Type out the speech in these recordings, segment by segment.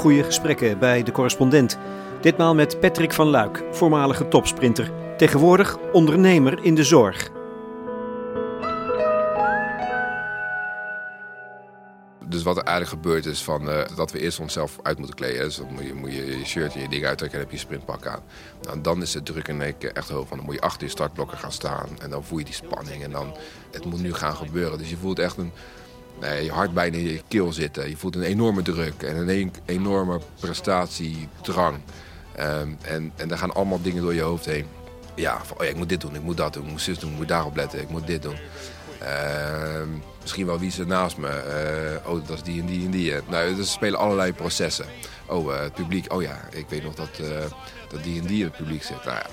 goede gesprekken bij de correspondent. Ditmaal met Patrick van Luik, voormalige topsprinter. Tegenwoordig ondernemer in de zorg. Dus wat er eigenlijk gebeurt is van, uh, dat we eerst onszelf uit moeten kleden. Dus dan moet je, je shirt en je dingen uittrekken en heb je je sprintpak aan. Nou, dan is de druk één keer echt hoog. Want dan moet je achter je startblokken gaan staan. En dan voel je die spanning. En dan, het moet nu gaan gebeuren. Dus je voelt echt een, nee, je hart bijna in je keel zitten. Je voelt een enorme druk en een enorme prestatiedrang. Um, en, en daar gaan allemaal dingen door je hoofd heen. Ja, van, oh ja, ik moet dit doen, ik moet dat doen, ik moet zus doen, ik moet daarop letten, ik moet dit doen. Uh, misschien wel wie ze naast me. Uh, oh, dat is die en die en die. Nou, er spelen allerlei processen. Oh, uh, het publiek. Oh ja, ik weet nog dat, uh, dat die en die in het publiek zit. Nou ja,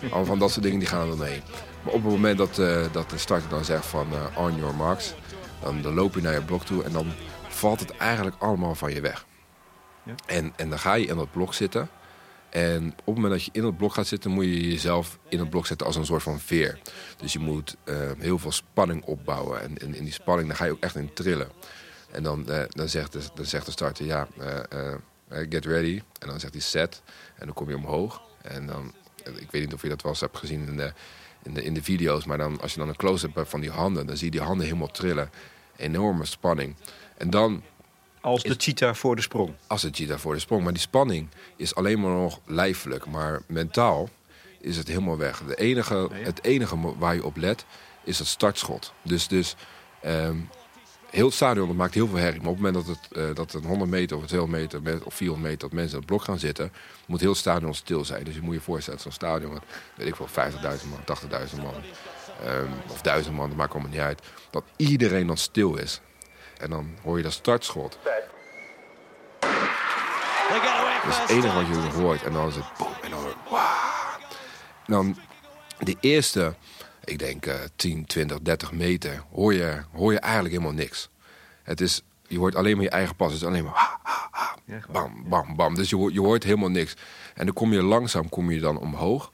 allemaal van dat soort dingen die gaan er dan heen. Maar op het moment dat, dat de starter dan zegt van on your marks... Dan, dan loop je naar je blok toe en dan valt het eigenlijk allemaal van je weg. Ja. En, en dan ga je in dat blok zitten... En op het moment dat je in het blok gaat zitten, moet je jezelf in het blok zetten als een soort van veer. Dus je moet uh, heel veel spanning opbouwen. En in, die spanning dan ga je ook echt in trillen. En dan, uh, dan, zegt, de, dan zegt de starter, ja, uh, get ready. En dan zegt hij set. En dan kom je omhoog. En dan, ik weet niet of je dat wel eens hebt gezien in de, in de, in de video's. Maar dan, als je dan een close-up hebt van die handen, dan zie je die handen helemaal trillen. Enorme spanning. En dan als de cheetah voor de sprong. Als de cheetah voor de sprong. Maar die spanning is alleen maar nog lijfelijk. Maar mentaal is het helemaal weg. De enige, Het enige waar je op let is het startschot. Dus, dus um, heel het stadion dat maakt heel veel herrie. Maar op het moment dat het, uh, dat een 100 meter of 200 meter of 400 meter... dat mensen in het blok gaan zitten, moet heel het stadion stil zijn. Dus je moet je voorstellen, zo'n stadion... weet ik wel, 50.000 man, 80.000 man... Um, of 1000 man, dat maakt allemaal niet uit. Dat iedereen dan stil is. En dan hoor je dat startschot. Dat is het enige wat je hoort. En dan is het boom. En dan, en dan de eerste, ik denk uh, 10, 20, 30 meter, hoor je, hoor je eigenlijk helemaal niks. Het is, je hoort alleen maar je eigen pas. Het is alleen maar bam, bam, bam. Dus je hoort, je hoort helemaal niks. En dan kom je langzaam kom je dan omhoog.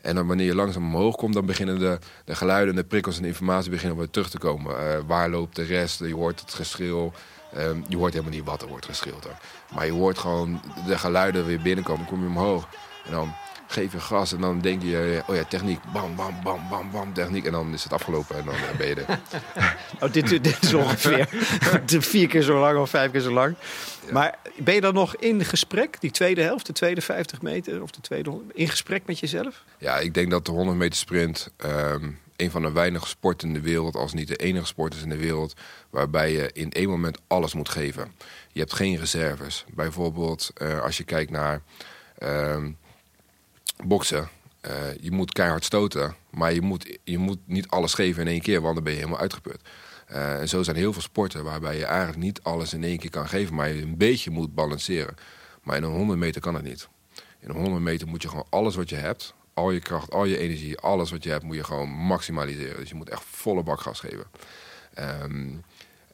En dan wanneer je langzaam omhoog komt, dan beginnen de, de geluiden, de prikkels en de informatie beginnen weer terug te komen. Uh, waar loopt de rest? Je hoort het geschreeuw. Um, je hoort helemaal niet wat er wordt geschreeuwd. Maar je hoort gewoon de geluiden weer binnenkomen. Dan kom je omhoog. En dan geef je gas en dan denk je, oh ja, techniek, bam, bam, bam, bam, bam, techniek. En dan is het afgelopen en dan eh, ben je er. oh, dit, dit is ongeveer vier keer zo lang of vijf keer zo lang. Maar ben je dan nog in gesprek, die tweede helft, de tweede 50 meter of de tweede in gesprek met jezelf? Ja, ik denk dat de 100 meter sprint um, een van de weinige sporten in de wereld, als niet de enige sport is in de wereld, waarbij je in één moment alles moet geven. Je hebt geen reserves. Bijvoorbeeld uh, als je kijkt naar um, boksen. Uh, je moet keihard stoten, maar je moet, je moet niet alles geven in één keer, want dan ben je helemaal uitgeput. Uh, en zo zijn heel veel sporten waarbij je eigenlijk niet alles in één keer kan geven, maar je een beetje moet balanceren. Maar in een 100 meter kan het niet. In een 100 meter moet je gewoon alles wat je hebt, al je kracht, al je energie, alles wat je hebt, moet je gewoon maximaliseren. Dus je moet echt volle bak gas geven. Um,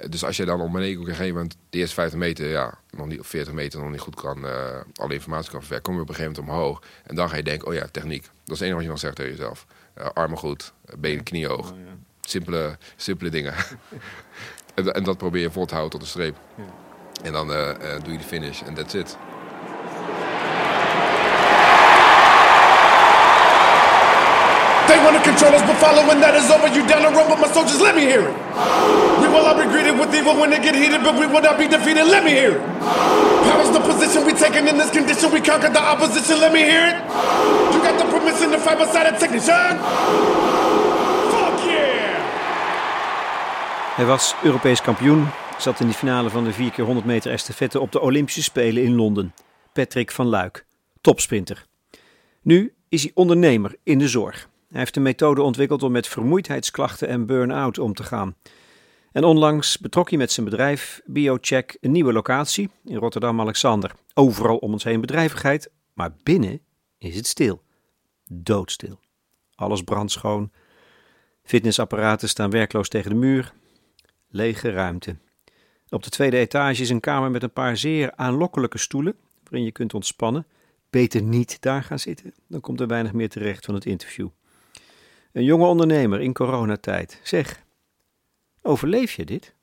dus als je dan op een gegeven moment de eerste 50 meter, ja, nog niet, of 40 meter nog niet goed kan, uh, alle informatie kan verwerken, kom je op een gegeven moment omhoog. En dan ga je denken, oh ja, techniek. Dat is het enige wat je dan zegt tegen jezelf. Uh, armen goed, benen, knieën hoog. Oh, ja. Simpele, simpele dingen. en, en, dat probeer je vol te houden tot de streep. Ja. En dan uh, doe je de finish en that's it. They want to control us, but following that is over. You down the road, but my soldiers, let me hear it. We will not be greeted with evil when they get heated, but we will not be defeated. Let me hear it. Power's the position we taking in this condition. We conquered the opposition. Let me hear it. You got the permission to fight beside a technician. Fuck yeah! Hij was Europees kampioen, zat in de finale van de 4 keer 100 meter estafette op de Olympische Spelen in Londen. Patrick van Luik, topsprinter. Nu is hij ondernemer in de zorg. Hij heeft een methode ontwikkeld om met vermoeidheidsklachten en burn-out om te gaan. En onlangs betrok hij met zijn bedrijf BioCheck een nieuwe locatie in Rotterdam-Alexander. Overal om ons heen bedrijvigheid, maar binnen is het stil. Doodstil. Alles brandschoon. Fitnessapparaten staan werkloos tegen de muur. Lege ruimte. Op de tweede etage is een kamer met een paar zeer aanlokkelijke stoelen waarin je kunt ontspannen. Beter niet daar gaan zitten, dan komt er weinig meer terecht van het interview. Een jonge ondernemer in coronatijd. Zeg, overleef je dit?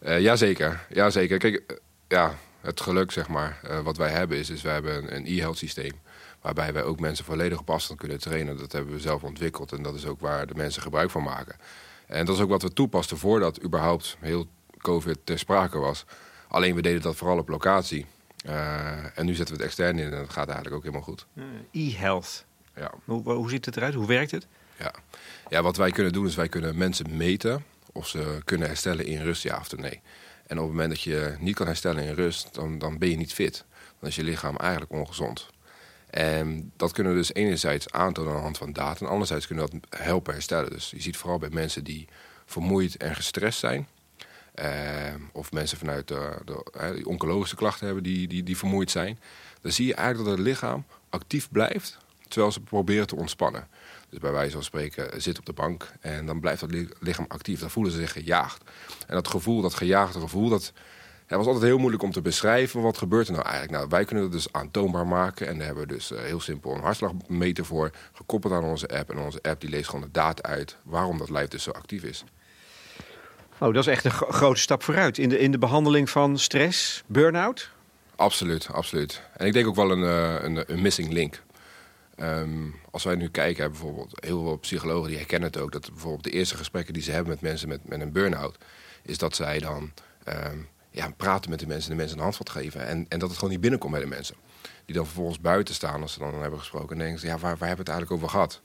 Uh, jazeker, jazeker. Kijk, uh, ja, het geluk, zeg maar, wat wij hebben is, is wij hebben een, een e-health systeem. Waarbij wij ook mensen volledig op afstand kunnen trainen. Dat hebben we zelf ontwikkeld en dat is ook waar de mensen gebruik van maken. En dat is ook wat we toepasten voordat überhaupt heel COVID ter sprake was. Alleen we deden dat vooral op locatie. En nu zetten we het extern in en dat gaat eigenlijk ook helemaal goed. E-health. Ja. Hoe, hoe ziet het eruit? Hoe werkt het? Ja. ja, wat wij kunnen doen is wij kunnen mensen meten of ze kunnen herstellen in rust, ja of nee. En op het moment dat je niet kan herstellen in rust, dan, dan ben je niet fit. Dan is je lichaam eigenlijk ongezond. En dat kunnen we dus enerzijds aantonen aan de hand van data... en anderzijds kunnen we dat helpen herstellen. Dus je ziet vooral bij mensen die vermoeid en gestrest zijn... Uh, of mensen vanuit de, oncologische klachten hebben die, die, die vermoeid zijn. Dan zie je eigenlijk dat het lichaam actief blijft terwijl ze proberen te ontspannen. Dus bij wijze van spreken zit op de bank en dan blijft dat lichaam actief. Dan voelen ze zich gejaagd. En dat gevoel, dat gejaagde gevoel, dat was altijd heel moeilijk om te beschrijven. Wat gebeurt er nou eigenlijk? Nou, wij kunnen het dus aantoonbaar maken. En daar hebben we dus uh, heel simpel een hartslagmeter voor. Gekoppeld aan onze app. En onze app die leest gewoon de data uit waarom dat lijf dus zo actief is. Oh, dat is echt een grote stap vooruit in de, in de behandeling van stress, burn-out? Absoluut, absoluut. En ik denk ook wel een, uh, een, een missing link. Um, als wij nu kijken, bijvoorbeeld heel veel psychologen die herkennen het ook... dat bijvoorbeeld de eerste gesprekken die ze hebben met mensen met, met een burn-out... is dat zij dan um, ja, praten met de mensen en de mensen een handvat geven. En, en dat het gewoon niet binnenkomt bij de mensen. Die dan vervolgens buiten staan als ze dan hebben gesproken. En denken ze, ja, waar, waar hebben we het eigenlijk over gehad?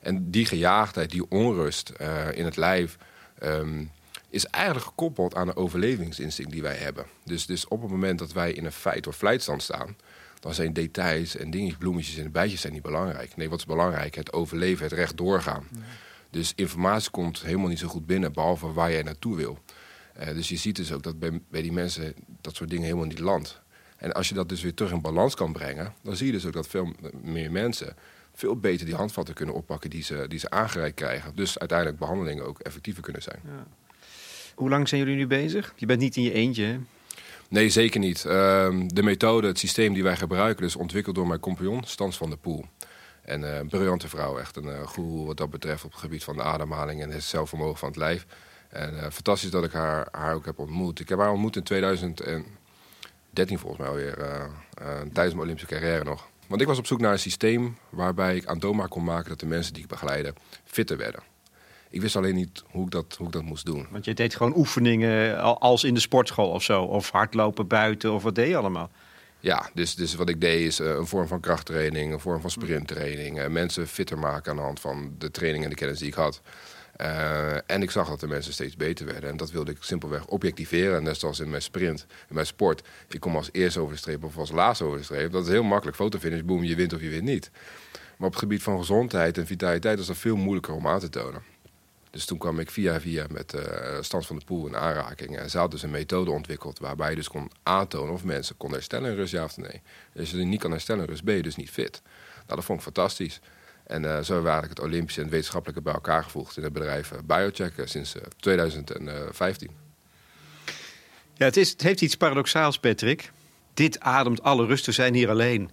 En die gejaagdheid, die onrust uh, in het lijf... Um, is eigenlijk gekoppeld aan de overlevingsinstinct die wij hebben. Dus, dus op het moment dat wij in een feit- of fluitstand staan... dan zijn details en dingetjes, bloemetjes en bijtjes zijn niet belangrijk. Nee, wat is belangrijk? Het overleven, het recht doorgaan. Dus informatie komt helemaal niet zo goed binnen... behalve waar jij naartoe wil. Uh, dus je ziet dus ook dat bij, bij die mensen dat soort dingen helemaal niet landt. En als je dat dus weer terug in balans kan brengen... dan zie je dus ook dat veel meer mensen veel beter die handvatten kunnen oppakken die ze, die ze aangereikt krijgen. Dus uiteindelijk behandelingen ook effectiever kunnen zijn. Ja. Hoe lang zijn jullie nu bezig? Je bent niet in je eentje? Nee, zeker niet. Uh, de methode, het systeem die wij gebruiken... is ontwikkeld door mijn compagnon, Stans van der Poel. En uh, een briljante vrouw, echt een uh, wat dat betreft... op het gebied van de ademhaling en het zelfvermogen van het lijf. En uh, fantastisch dat ik haar, haar ook heb ontmoet. Ik heb haar ontmoet in 2013 volgens mij alweer, tijdens mijn Olympische carrière nog. Want ik was op zoek naar een systeem waarbij ik aantoonbaar kon maken... dat de mensen die ik begeleide fitter werden. Ik wist alleen niet hoe ik, dat, hoe ik dat moest doen. Want je deed gewoon oefeningen als in de sportschool of zo. Of hardlopen buiten of wat deed je allemaal? Ja, dus, dus wat ik deed is uh, een vorm van krachttraining, een vorm van sprinttraining. Uh, mensen fitter maken aan de hand van de training en de kennis die ik had. Uh, en ik zag dat de mensen steeds beter werden. En dat wilde ik simpelweg objectiveren. Net zoals in mijn sprint, in mijn sport. Ik kom als eerste over de streep of als laatste over de streep. Dat is heel makkelijk. Fotofinish, boom, je wint of je wint niet. Maar op het gebied van gezondheid en vitaliteit is dat veel moeilijker om aan te tonen. Dus toen kwam ik via via met uh, Stand van de Poel in aanraking. En ze had dus een methode ontwikkeld waarbij je dus kon aantonen of mensen konden herstellen rust, ja of nee. Als je niet kan herstellen rust, ben je dus niet fit. Nou, dat vond ik fantastisch. En uh, zo hebben eigenlijk het Olympische en het wetenschappelijke bij elkaar gevoegd in het bedrijf uh, Biocheck sinds 2015. Ja, het, is, het heeft iets paradoxaals, Patrick. Dit ademt alle rust, we zijn hier alleen.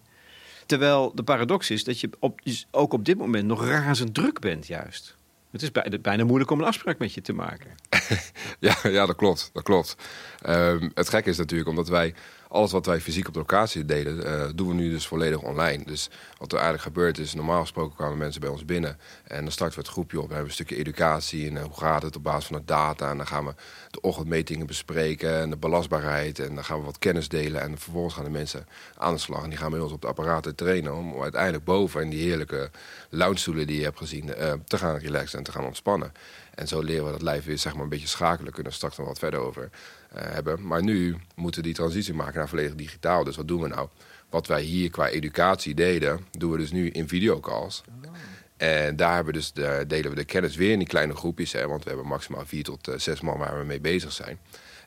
Terwijl de paradox is dat je op, ook op dit moment nog razend druk bent, juist. Het is bijna moeilijk om een afspraak met je te maken. ja, ja, dat klopt. Dat klopt. Um, het gekke is natuurlijk omdat wij alles wat wij fysiek op de locatie deden, uh, doen we nu dus volledig online. Dus wat er eigenlijk gebeurt is, normaal gesproken kwamen mensen bij ons binnen en dan starten we het groepje op. We hebben een stukje educatie en uh, hoe gaat het op basis van de data. En dan gaan we de ochtendmetingen bespreken en de belastbaarheid. En dan gaan we wat kennis delen en vervolgens gaan de mensen aan de slag. En die gaan bij ons op de apparaten trainen om uiteindelijk boven in die heerlijke lounge die je hebt gezien uh, te gaan relaxen en te gaan ontspannen. En zo leren we dat lijf weer zeg maar, een beetje schakelen. Kunnen we straks nog wat verder over uh, hebben. Maar nu moeten we die transitie maken naar volledig digitaal. Dus wat doen we nou? Wat wij hier qua educatie deden, doen we dus nu in videocalls. En daar hebben dus de, delen we de kennis weer in die kleine groepjes. Hè, want we hebben maximaal vier tot uh, zes man waar we mee bezig zijn.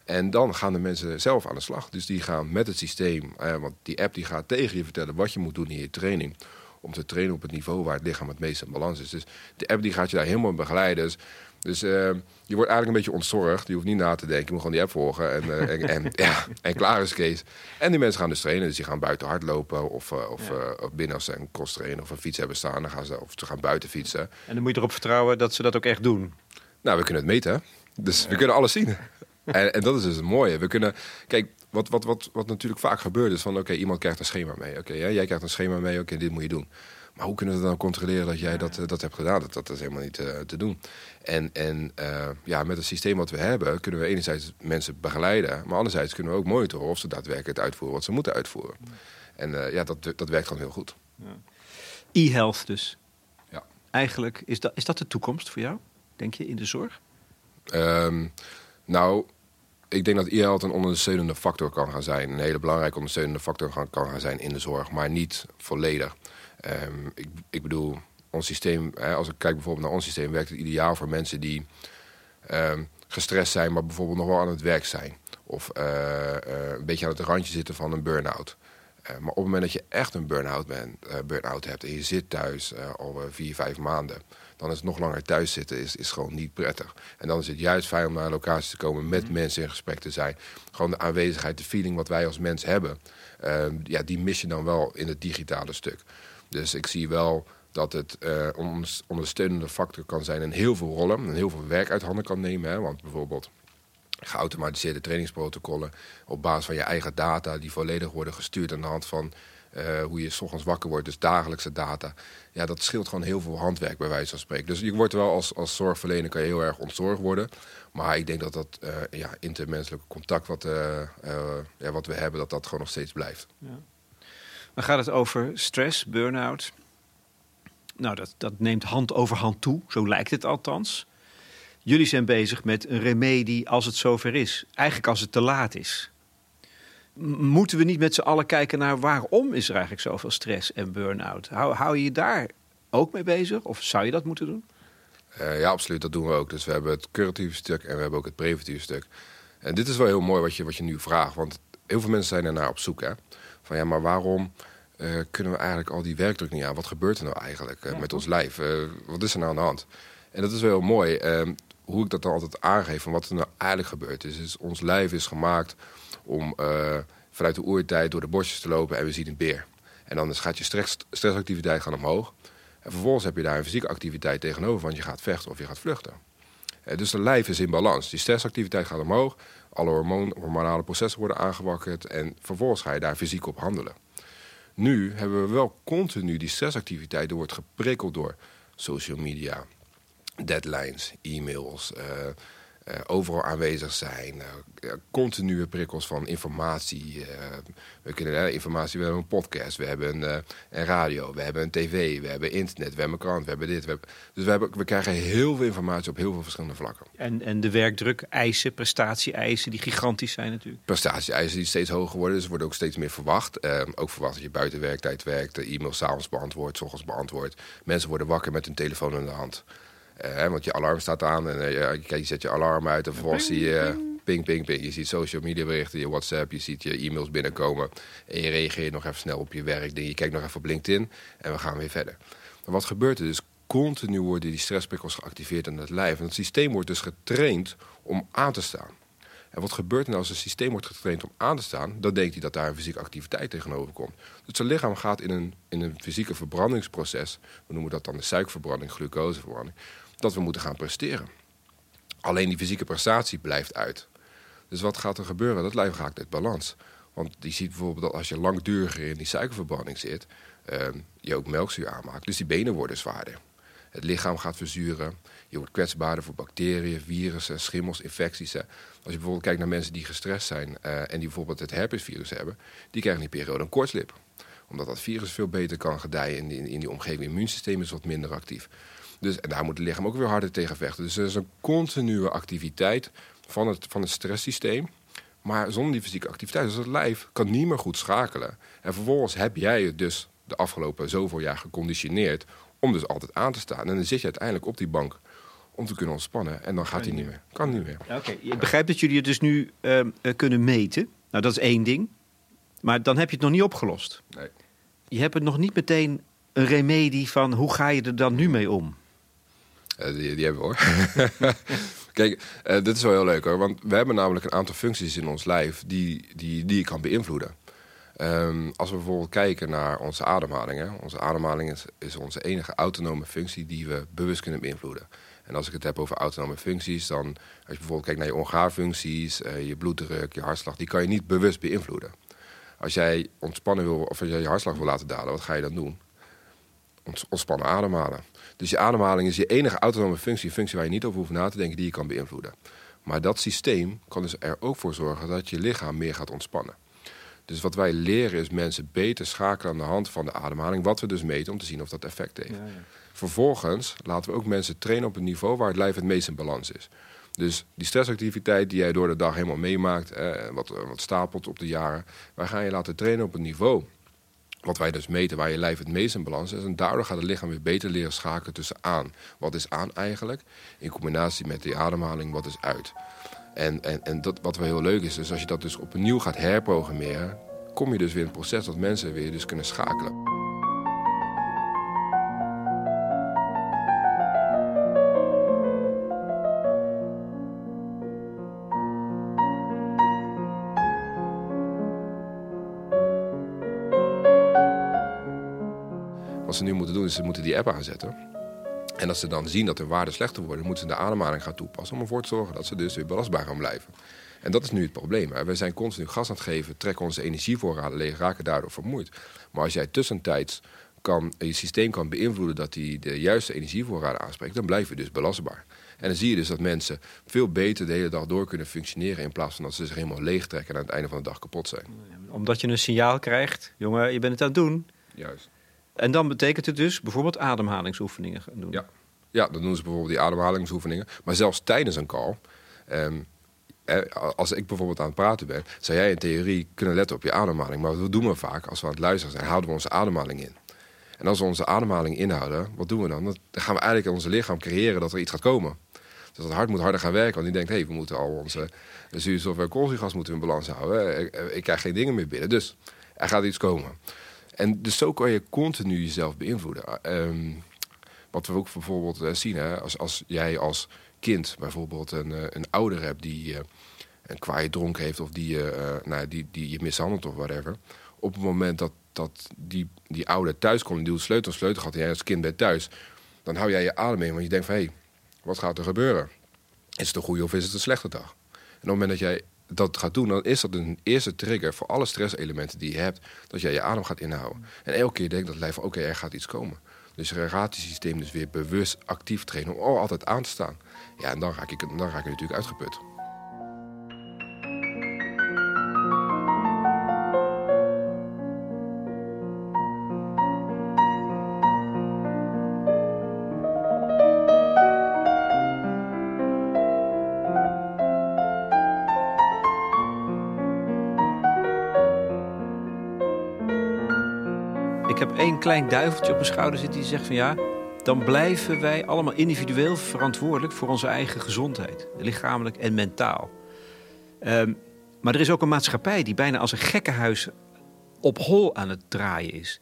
En dan gaan de mensen zelf aan de slag. Dus die gaan met het systeem, uh, want die app die gaat tegen je vertellen wat je moet doen in je training om te trainen op het niveau waar het lichaam het meest in balans is. Dus de app die gaat je daar helemaal begeleiden. Dus dus uh, je wordt eigenlijk een beetje ontzorgd. Je hoeft niet na te denken. Je moet gewoon die app volgen. En, uh, en, en, ja, en klaar is Kees. En die mensen gaan dus trainen. Dus die gaan buiten hardlopen. Of, uh, of, of, binnen als ze een cross trainen of een fiets hebben staan. Dan gaan ze, of ze gaan buiten fietsen. En dan moet je erop vertrouwen dat ze dat ook echt doen. Nou, we kunnen het meten. Dus we kunnen alles zien. En, en, dat is dus het mooie. We kunnen, kijk, wat, wat, wat, wat natuurlijk vaak gebeurt is van, oké, iemand krijgt een schema mee. Oké, jij krijgt een schema mee, oké, dit moet je doen. Maar hoe kunnen we dan controleren dat jij dat, dat hebt gedaan? Dat, dat is helemaal niet uh, te doen. En, en uh, ja, met het systeem wat we hebben, kunnen we enerzijds mensen begeleiden, maar anderzijds kunnen we ook monitoren of ze daadwerkelijk het uitvoeren wat ze moeten uitvoeren. En uh, ja, dat, dat werkt gewoon heel goed. Ja. E-health dus. Ja. Eigenlijk, is dat, is dat de toekomst voor jou, denk je, in de zorg? Um, nou, ik denk dat e-health een ondersteunende factor kan gaan zijn. Een hele belangrijke ondersteunende factor kan, kan gaan zijn in de zorg, maar niet volledig. Um, ik, ik, bedoel, ons systeem, hè, als ik kijk bijvoorbeeld naar ons systeem, werkt het ideaal voor mensen die um, gestrest zijn, maar bijvoorbeeld nog wel aan het werk zijn. Of uh, uh, een beetje aan het randje zitten van een burn-out. Uh, maar op het moment dat je echt een burn-out burn hebt en je zit thuis al vier, vijf maanden, dan is het nog langer thuis zitten is, is gewoon niet prettig. En dan is het juist fijn om naar een locatie te komen, met mm. mensen in gesprek te zijn. Gewoon de aanwezigheid, de feeling wat wij als mens hebben, ehm, ja, die mis je dan wel in het digitale stuk. Dus ik zie wel dat het uh, ondersteunende factor kan zijn in heel veel rollen. En heel veel werk uit handen kan nemen. Hè? Want bijvoorbeeld geautomatiseerde trainingsprotocollen op basis van je eigen data... die volledig worden gestuurd aan de hand van uh, hoe je s ochtends wakker wordt. Dus dagelijkse data. Ja, dat scheelt gewoon heel veel handwerk bij wijze van spreken. Dus je wordt wel als, als zorgverlener kan je heel erg ontzorgd worden. Maar ik denk dat dat uh, ja, intermenselijke contact wat, ja, wat we hebben... dat dat gewoon nog steeds blijft. Ja. Dan gaat het over stress, burn-out. Nou, dat, dat neemt hand over hand toe, zo lijkt het althans. Jullie zijn bezig met een remedie als het zover is. Eigenlijk als het te laat is. moeten we niet met z'n allen kijken naar waarom is er eigenlijk zoveel stress en burn-out? Hou, hou je je daar ook mee bezig? Of zou je dat moeten doen? Uh, ja, absoluut. Dat doen we ook. Dus we hebben het curatieve stuk en we hebben ook het preventieve stuk. En dit is wel heel mooi wat je, wat je nu vraagt. Want heel veel mensen zijn er naar op zoek. Hè? Van ja, maar waarom uh, kunnen we eigenlijk al die werkdruk niet aan? Wat gebeurt er nou eigenlijk uh, met ons lijf? Uh, wat is er nou aan de hand? En dat is wel heel mooi. Ehm, hoe ik dat dan altijd aangeef van wat er nou eigenlijk gebeurt. Is, is ons lijf is gemaakt om vanuit de oertijd door de bosjes te lopen en we zien een beer. En dan gaat je stress, stressactiviteit gaan omhoog. En vervolgens heb je daar een fysieke activiteit tegenover, want je gaat vechten of je gaat vluchten. dus de lijf is in balans. Die stressactiviteit gaat omhoog, alle hormoon, hormonale processen worden aangewakkerd en vervolgens ga je daar fysiek op handelen. Nu hebben we wel continu die stressactiviteit. Er wordt geprikkeld door social media, deadlines, e-mails, uh, uh, overal aanwezig zijn. Uh, continue prikkels van informatie. we kunnen informatie, we hebben een podcast, we hebben een, een, radio, we hebben een tv, we hebben internet, we hebben een krant, we hebben dit. We hebben, dus we, hebben, we krijgen heel veel informatie op heel veel verschillende vlakken. En, en de werkdruk, eisen, prestatie-eisen, die gigantisch zijn natuurlijk. Prestatie-eisen die steeds hoger worden, dus er wordt ook steeds meer verwacht. ook verwacht dat je buiten werktijd werkt, e-mails s'avonds beantwoordt, s ochtends beantwoordt. Mensen worden wakker met hun telefoon in de hand. Uh, want je alarm staat aan en uh, je, je, zet je alarm uit en vervolgens zie je ping, ping, ping. Je ziet social media berichten, je WhatsApp, je ziet je e-mails binnenkomen. En je reageert nog even snel op je werk. Je kijkt nog even op LinkedIn en we gaan weer verder. Maar wat gebeurt er dus? Continu worden die stressprikkels geactiveerd in het lijf. En het systeem wordt dus getraind om aan te staan. En wat gebeurt er nou als het systeem wordt getraind om aan te staan? Dan denkt hij dat daar een fysieke activiteit tegenover komt. Dus het lichaam gaat in een, in een fysieke verbrandingsproces. We noemen dat dan de suikerverbranding, glucoseverbranding dat we moeten gaan presteren. Alleen die fysieke prestatie blijft uit. Dus wat gaat er gebeuren? Dat lijf raakt uit balans. Want je ziet bijvoorbeeld dat als je langduriger in die suikerverbranding zit, uh, je ook melkzuur aanmaakt. Dus die benen worden zwaarder. Het lichaam gaat verzuren. Je wordt kwetsbaarder voor bacteriën, virussen, schimmels, infecties. Als je bijvoorbeeld kijkt naar mensen die gestrest zijn uh, en die bijvoorbeeld het herpesvirus hebben, die krijgen die periode een kortslip. Omdat dat virus veel beter kan gedijen in die, in die omgeving. Het immuunsysteem is wat minder actief. Dus, en daar moet het lichaam ook weer harder tegen vechten. Dus er is een continue activiteit van het, van het stresssysteem. Maar zonder die fysieke activiteit, dus het lijf kan niet meer goed schakelen. En vervolgens heb jij het dus de afgelopen zoveel jaar geconditioneerd om dus altijd aan te staan. En dan zit je uiteindelijk op die bank om te kunnen ontspannen. En dan gaat hij niet meer. Kan niet meer. Oké, ik begrijp dat jullie het dus nu uh, kunnen meten. Nou, dat is één ding. Maar dan heb je het nog niet opgelost. Nee. Je hebt het nog niet meteen een remedie van hoe ga je er dan nu mee om? Uh, die, die, hebben we hoor. Kijk, uh, dit is wel heel leuk hoor. Want we hebben namelijk een aantal functies in ons lijf die, die, die je kan beïnvloeden. Ehm, als we bijvoorbeeld kijken naar onze ademhaling. Hè. Onze ademhaling is, is, onze enige autonome functie die we bewust kunnen beïnvloeden. En als ik het heb over autonome functies, dan als je bijvoorbeeld kijkt naar je ongaarfuncties, uh, je bloeddruk, je hartslag, die kan je niet bewust beïnvloeden. Als jij ontspannen wil, of als jij je hartslag wil laten dalen, wat ga je dan doen? ontspannen ademhalen. Dus je ademhaling is je enige autonome functie, een functie waar je niet over hoeft na te denken, die je kan beïnvloeden. Maar dat systeem kan dus er ook voor zorgen dat je lichaam meer gaat ontspannen. Dus wat wij leren is mensen beter schakelen aan de hand van de ademhaling. Wat we dus meten om te zien of dat effect heeft. Ja, ja. Vervolgens laten we ook mensen trainen op een niveau waar het lijf het meest in balans is. Dus die stressactiviteit die jij door de dag helemaal meemaakt, eh, wat, wat stapelt op de jaren, wij gaan je laten trainen op een niveau. Wat wij dus meten waar je lijf het meest in balans is. En daardoor gaat het lichaam weer beter leren schakelen tussen aan. Wat is aan eigenlijk? In combinatie met die ademhaling, wat is uit? En, en, en dat, wat wel heel leuk is, is als je dat dus opnieuw gaat herprogrammeren, kom je dus weer in het proces dat mensen weer dus kunnen schakelen. Wat ze nu moeten doen, is ze moeten die app aanzetten. En als ze dan zien dat de waarden slechter worden, moeten ze de ademhaling gaan toepassen om ervoor te zorgen dat ze dus weer belastbaar gaan blijven. En dat is nu het probleem. We zijn continu gas aan het geven, trekken onze energievoorraden leeg, raken daardoor vermoeid. Maar als jij tussentijds kan, je systeem kan beïnvloeden dat hij de juiste energievoorraden aanspreekt, dan blijf je dus belastbaar. En dan zie je dus dat mensen veel beter de hele dag door kunnen functioneren in plaats van dat ze zich helemaal leeg trekken en aan het einde van de dag kapot zijn. Omdat je een signaal krijgt, jongen, je bent het aan het doen. Juist. En dan betekent het dus bijvoorbeeld ademhalingsoefeningen gaan doen. Ja, ja dan doen ze bijvoorbeeld die ademhalingsoefeningen. Maar zelfs tijdens een call... Ehm, als ik bijvoorbeeld aan het praten ben, zou jij in theorie kunnen letten op je ademhaling. Maar wat doen we vaak als we aan het luisteren zijn? Houden we onze ademhaling in. En als we onze ademhaling inhouden, wat doen we dan? Dan gaan we eigenlijk in onze lichaam creëren dat er iets gaat komen. Dus het hart moet harder gaan werken, want die denkt... hé, hey, we moeten al onze zuurstof en koolzuurgas moeten in balans houden. Ik krijg geen dingen meer binnen, dus er gaat iets komen. En dus zo kan je continu jezelf beïnvloeden. Ehm, wat we ook bijvoorbeeld uh, zien, hè, als, als jij als kind bijvoorbeeld een, uh, een ouder hebt die uh, een kwaaie dronk heeft of die, nou, die, die je mishandelt of whatever. Op het moment dat, dat die, die ouder thuis komt en die sleutel sleutel gaat en jij als kind bent thuis, dan hou jij je adem in, want je denkt van hé, hey, wat gaat er gebeuren? Is het een goede of is het een slechte dag? En op het moment dat jij dat gaat doen, dan is dat een eerste trigger voor alle stresselementen die je hebt, dat jij je adem gaat inhouden. En elke keer denkt dat lijf, oké, er gaat iets komen. Dus je systeem dus weer bewust actief trainen om altijd aan te staan. Ja, en dan raak ik, dan raak ik natuurlijk uitgeput. Klein duiveltje op mijn schouder zit die zegt van ja, dan blijven wij allemaal individueel verantwoordelijk voor onze eigen gezondheid, lichamelijk en mentaal. Ehm, maar er is ook een maatschappij die bijna als een gekkenhuis op hol aan het draaien is.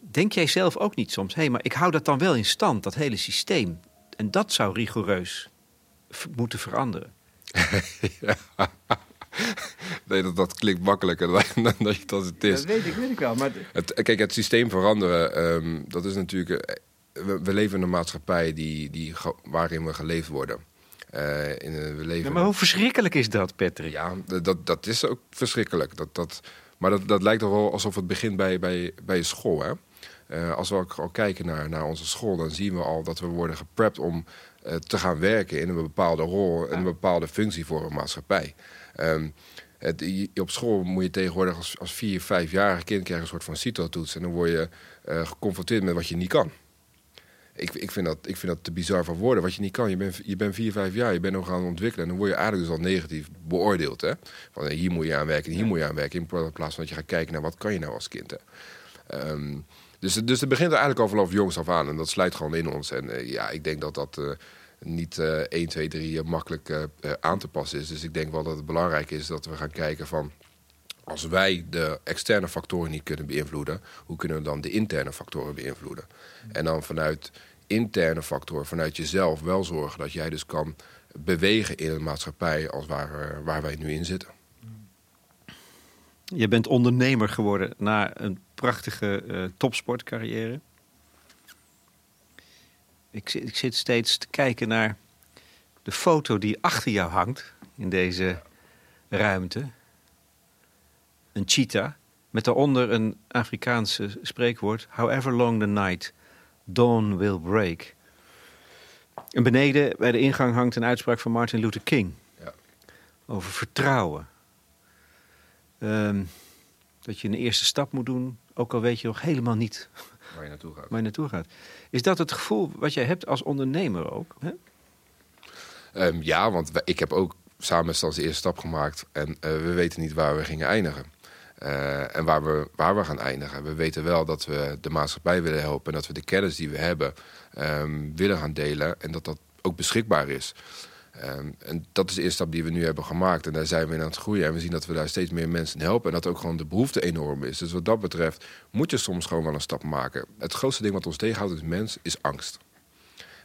Denk jij zelf ook niet soms, hé, hey, maar ik hou dat dan wel in stand, dat hele systeem. En dat zou rigoureus moeten veranderen. nee, dat, dat klinkt makkelijker dan, dat, dat het is. Dat weet ik, weet ik wel. Maar... Het, kijk, het systeem veranderen, ehm, dat is natuurlijk... Eh, we, leven in een maatschappij die, die, waarin we geleefd worden. Uh, in, we leven... maar hoe verschrikkelijk is dat, Patrick? Ja, dat, dat is ook verschrikkelijk. Dat, dat, maar dat, dat lijkt toch wel alsof het begint bij, bij, bij je school. Hè? Uh, als we ook al kijken naar, naar onze school, dan zien we al dat we worden geprept om te gaan werken in een bepaalde rol, in een bepaalde functie voor een maatschappij. Um, het, op school moet je tegenwoordig als, als vier, vijfjarige kind krijgen een soort van CITO-toets. En dan word je uh, geconfronteerd met wat je niet kan. Ik, ik, vind dat, ik vind dat te bizar van woorden. Wat je niet kan, je bent, je bent vier, vijf jaar, je bent nog aan het ontwikkelen. En dan word je eigenlijk dus al negatief beoordeeld. Hè? Van hier moet je aan werken, hier moet je aan werken. In plaats van dat je gaat kijken naar wat kan je nou als kind. Hè? Ehm, dus, dus het begint er eigenlijk al vanaf jongs af aan. En dat sluit gewoon in ons. En uh, ja, ik denk dat dat... Uh, niet uh, 1, 2, 3 makkelijk uh, aan te passen is. Dus ik denk wel dat het belangrijk is dat we gaan kijken van... als wij de externe factoren niet kunnen beïnvloeden... hoe kunnen we dan de interne factoren beïnvloeden? En dan vanuit interne factoren, vanuit jezelf wel zorgen... dat jij dus kan bewegen in een maatschappij als waar, waar wij nu in zitten. Je bent ondernemer geworden na een prachtige topsportcarrière. Ik zit, ik zit steeds te kijken naar de foto die achter jou hangt in deze ruimte. Een cheetah met daaronder een Afrikaanse spreekwoord: However long the night, dawn will break. En beneden bij de ingang hangt een uitspraak van Martin Luther King ja. over vertrouwen. Um, dat je een eerste stap moet doen, ook al weet je nog helemaal niet waar je naartoe gaat. Waar je naartoe gaat. Is dat het gevoel wat jij hebt als ondernemer ook? Hè? Um, ja, want ik heb ook samen met Stans de eerste stap gemaakt en uh, we weten niet waar we gingen eindigen. Uh, en waar we, waar we gaan eindigen. We weten wel dat we de maatschappij willen helpen en dat we de kennis die we hebben um, willen gaan delen en dat dat ook beschikbaar is. Um, en dat is de eerste stap die we nu hebben gemaakt. En daar zijn we in aan het groeien. En we zien dat we daar steeds meer mensen helpen. En dat ook gewoon de behoefte enorm is. Dus wat dat betreft moet je soms gewoon wel een stap maken. Het grootste ding wat ons tegenhoudt als mens is angst.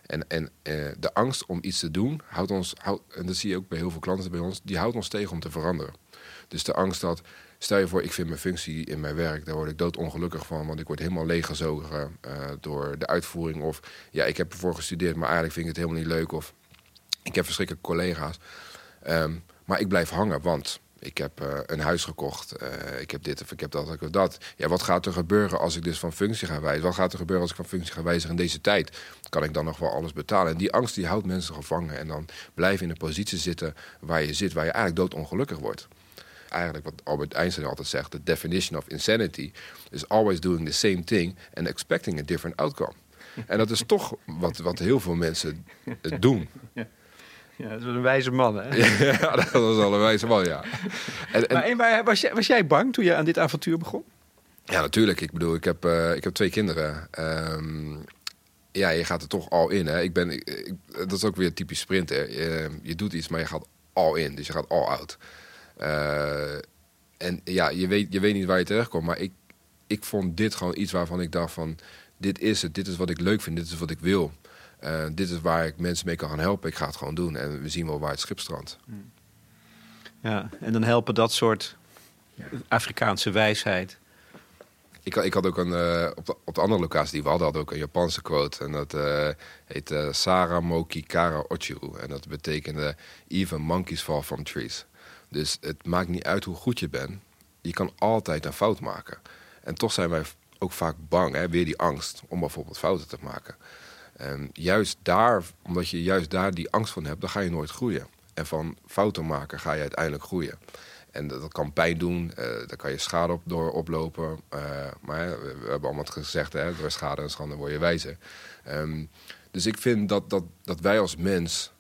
En, en uh, de angst om iets te doen houdt ons, houdt, en dat zie je ook bij heel veel klanten bij ons, die houdt ons tegen om te veranderen. Dus de angst dat, stel je voor, ik vind mijn functie in mijn werk, daar word ik doodongelukkig van, want ik word helemaal leeggezogen uh, door de uitvoering. Of ja, ik heb ervoor gestudeerd, maar eigenlijk vind ik het helemaal niet leuk. Of ik heb verschrikkelijke collega's. Um, maar ik blijf hangen, want ik heb uh, een huis gekocht. Uh, ik heb dit of ik heb dat, ik heb dat. Ja, wat gaat er gebeuren als ik dus van functie ga wijzen? Wat gaat er gebeuren als ik van functie ga wijzigen in deze tijd? Kan ik dan nog wel alles betalen? En die angst die houdt mensen gevangen. En dan blijf je in een positie zitten waar je zit, waar je eigenlijk doodongelukkig wordt. Eigenlijk wat Albert Einstein altijd zegt: the definition of insanity is always doing the same thing and expecting a different outcome. En dat is toch wat, wat heel veel mensen doen. Ja, dat was een wijze man, hè? ja, dat was wel een wijze man, ja. En, en... Maar, was, jij, was jij bang toen je aan dit avontuur begon? Ja, natuurlijk. Ik bedoel, ik heb, uh, ik heb twee kinderen. Um, ja, je gaat er toch al in, hè. Ik ben, ik, dat is ook weer typisch sprinten. Je, je, doet iets, maar je gaat al in. Dus je gaat all out. Uh, en ja, je weet, je weet niet waar je terecht komt. Maar ik, ik vond dit gewoon iets waarvan ik dacht van... Dit is het, dit is wat ik leuk vind, dit is wat ik wil. Uh, dit is waar ik mensen mee kan gaan helpen. Ik ga het gewoon doen. En we zien wel waar het schip strandt. Ja, en dan helpen dat soort Afrikaanse wijsheid. Ik, ik had ook een, uh, op, de, op de andere locatie die we hadden, hadden ook een Japanse quote. En dat uh, heet uh, Sara Moki Kara Ochu. En dat betekende even monkeys fall from trees. Dus het maakt niet uit hoe goed je bent. Je kan altijd een fout maken. En toch zijn wij ook vaak bang, hè, weer die angst, om bijvoorbeeld fouten te maken. En juist daar, omdat je juist daar die angst van hebt, dan ga je nooit groeien. En van fouten maken ga je uiteindelijk groeien. En dat, kan pijn doen, uh, daar kan je schade op door oplopen. Uh, maar we, we, hebben allemaal gezegd, hè, door schade en schande word je wijzer. Um, dus ik vind dat, dat, dat wij als mens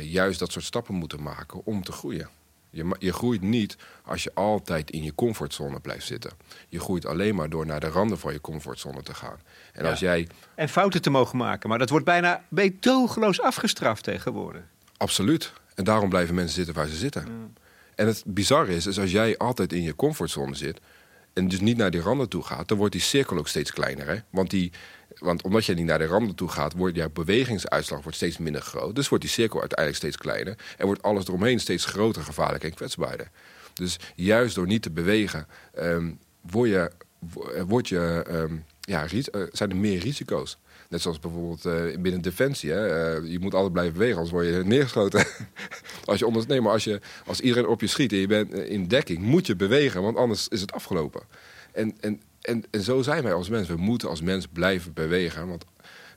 juist dat soort stappen moeten maken om te groeien. Je, je groeit niet als je altijd in je comfortzone blijft zitten. Je groeit alleen maar door naar de randen van je comfortzone te gaan. En, als jij... en fouten te mogen maken, maar dat wordt bijna bedogeloos afgestraft tegenwoordig. Absoluut. En daarom blijven mensen zitten waar ze zitten. Ja. En het bizarre is, is als jij altijd in je comfortzone zit en dus niet naar die randen toe gaat, dan wordt die cirkel ook steeds kleiner. Hè? Want, die, want omdat je niet naar de randen toe gaat, wordt jouw bewegingsuitslag wordt steeds minder groot. Dus wordt die cirkel uiteindelijk steeds kleiner en wordt alles eromheen steeds groter, gevaarlijker en kwetsbaarder. Dus juist door niet te bewegen, um, word je, word je, um, ja, zijn er meer risico's. Net zoals bijvoorbeeld uh, binnen Defensie. Hè? Je moet altijd blijven bewegen, anders word je neergeschoten. als je onder, maar als, je, als iedereen op je schiet en je bent eh, in dekking, moet je bewegen, want anders is het afgelopen. En, en, en, en zo zijn wij als mens. We moeten als mens blijven bewegen. Want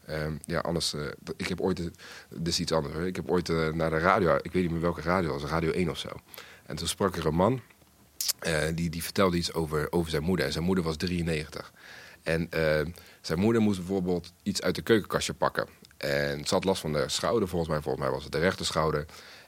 uh, ja, anders. Uh, ik heb ooit. Is iets anders. Hoor. Ik heb ooit uh, naar de radio. Ik weet niet meer welke radio. was Radio 1 of zo. En toen sprak er een man. die, die vertelde iets over, over zijn moeder. En zijn moeder was 93. En zijn moeder moest bijvoorbeeld iets uit de keukenkastje pakken. En ze had last van de schouder, volgens mij. Volgens mij was het de rechterschouder.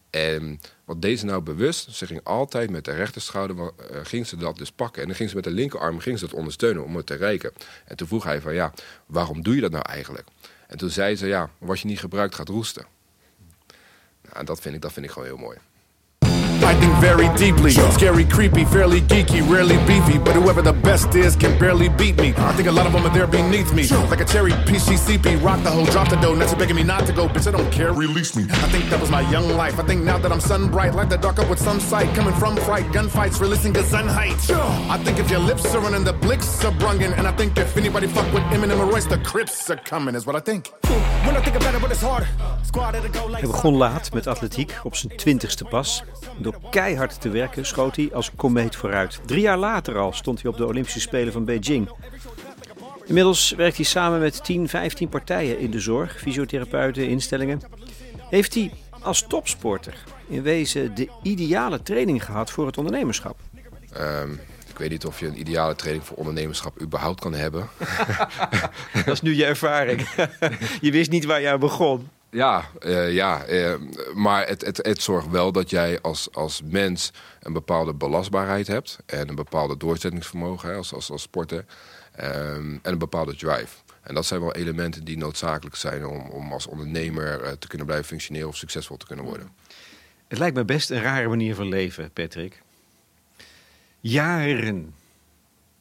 En wat deed ze nou bewust? Ze ging altijd met de rechterschouder, uh, ging ze dat dus pakken. En dan ging ze met de linkerarm ging ze dat ondersteunen om het te reiken. En toen vroeg hij van, ja, waarom doe je dat nou eigenlijk? En toen zei ze, ja, wat je niet gebruikt gaat roesten. Nou, dat vind ik, dat vind ik gewoon heel mooi. I think very deeply. Scary, creepy, fairly geeky, rarely beefy. But whoever the best is can barely beat me. I think a lot of them are there beneath me. Like a cherry PCCP, rock the hoe, drop the dough. Next begging me not to go, bitch, I don't care. Release me. I think that was my young life. I think now that I'm sun bright, like the dark up with some sight. Coming from fright, gunfights, releasing gun height. I think if your lips are running, the blicks are brunging. And I think if anybody fuck with Eminem or Royce, the Crips are coming, is what I think. When I think about it, but it's hard. Squad at go like. Hij begon laat met atletiek, op zijn twintigste pas. Door keihard te werken schoot hij als komeet vooruit. Drie jaar later al stond hij op de Olympische Spelen van Beijing. Inmiddels werkt hij samen met 10, 15 partijen in de zorg, fysiotherapeuten, instellingen. Heeft hij als topsporter in wezen de ideale training gehad voor het ondernemerschap? Ehm, ik weet niet of je een ideale training voor ondernemerschap überhaupt kan hebben. Dat is nu je ervaring. je wist niet waar je aan begon. Ja, eh, ja eh, maar het, het, het zorgt wel dat jij als, als mens een bepaalde belastbaarheid hebt. En een bepaalde doorzettingsvermogen als, als, als sporter. Ehm, en een bepaalde drive. En dat zijn wel elementen die noodzakelijk zijn om, om als ondernemer eh, te kunnen blijven functioneren of succesvol te kunnen worden. Het lijkt me best een rare manier van leven, Patrick. Jaren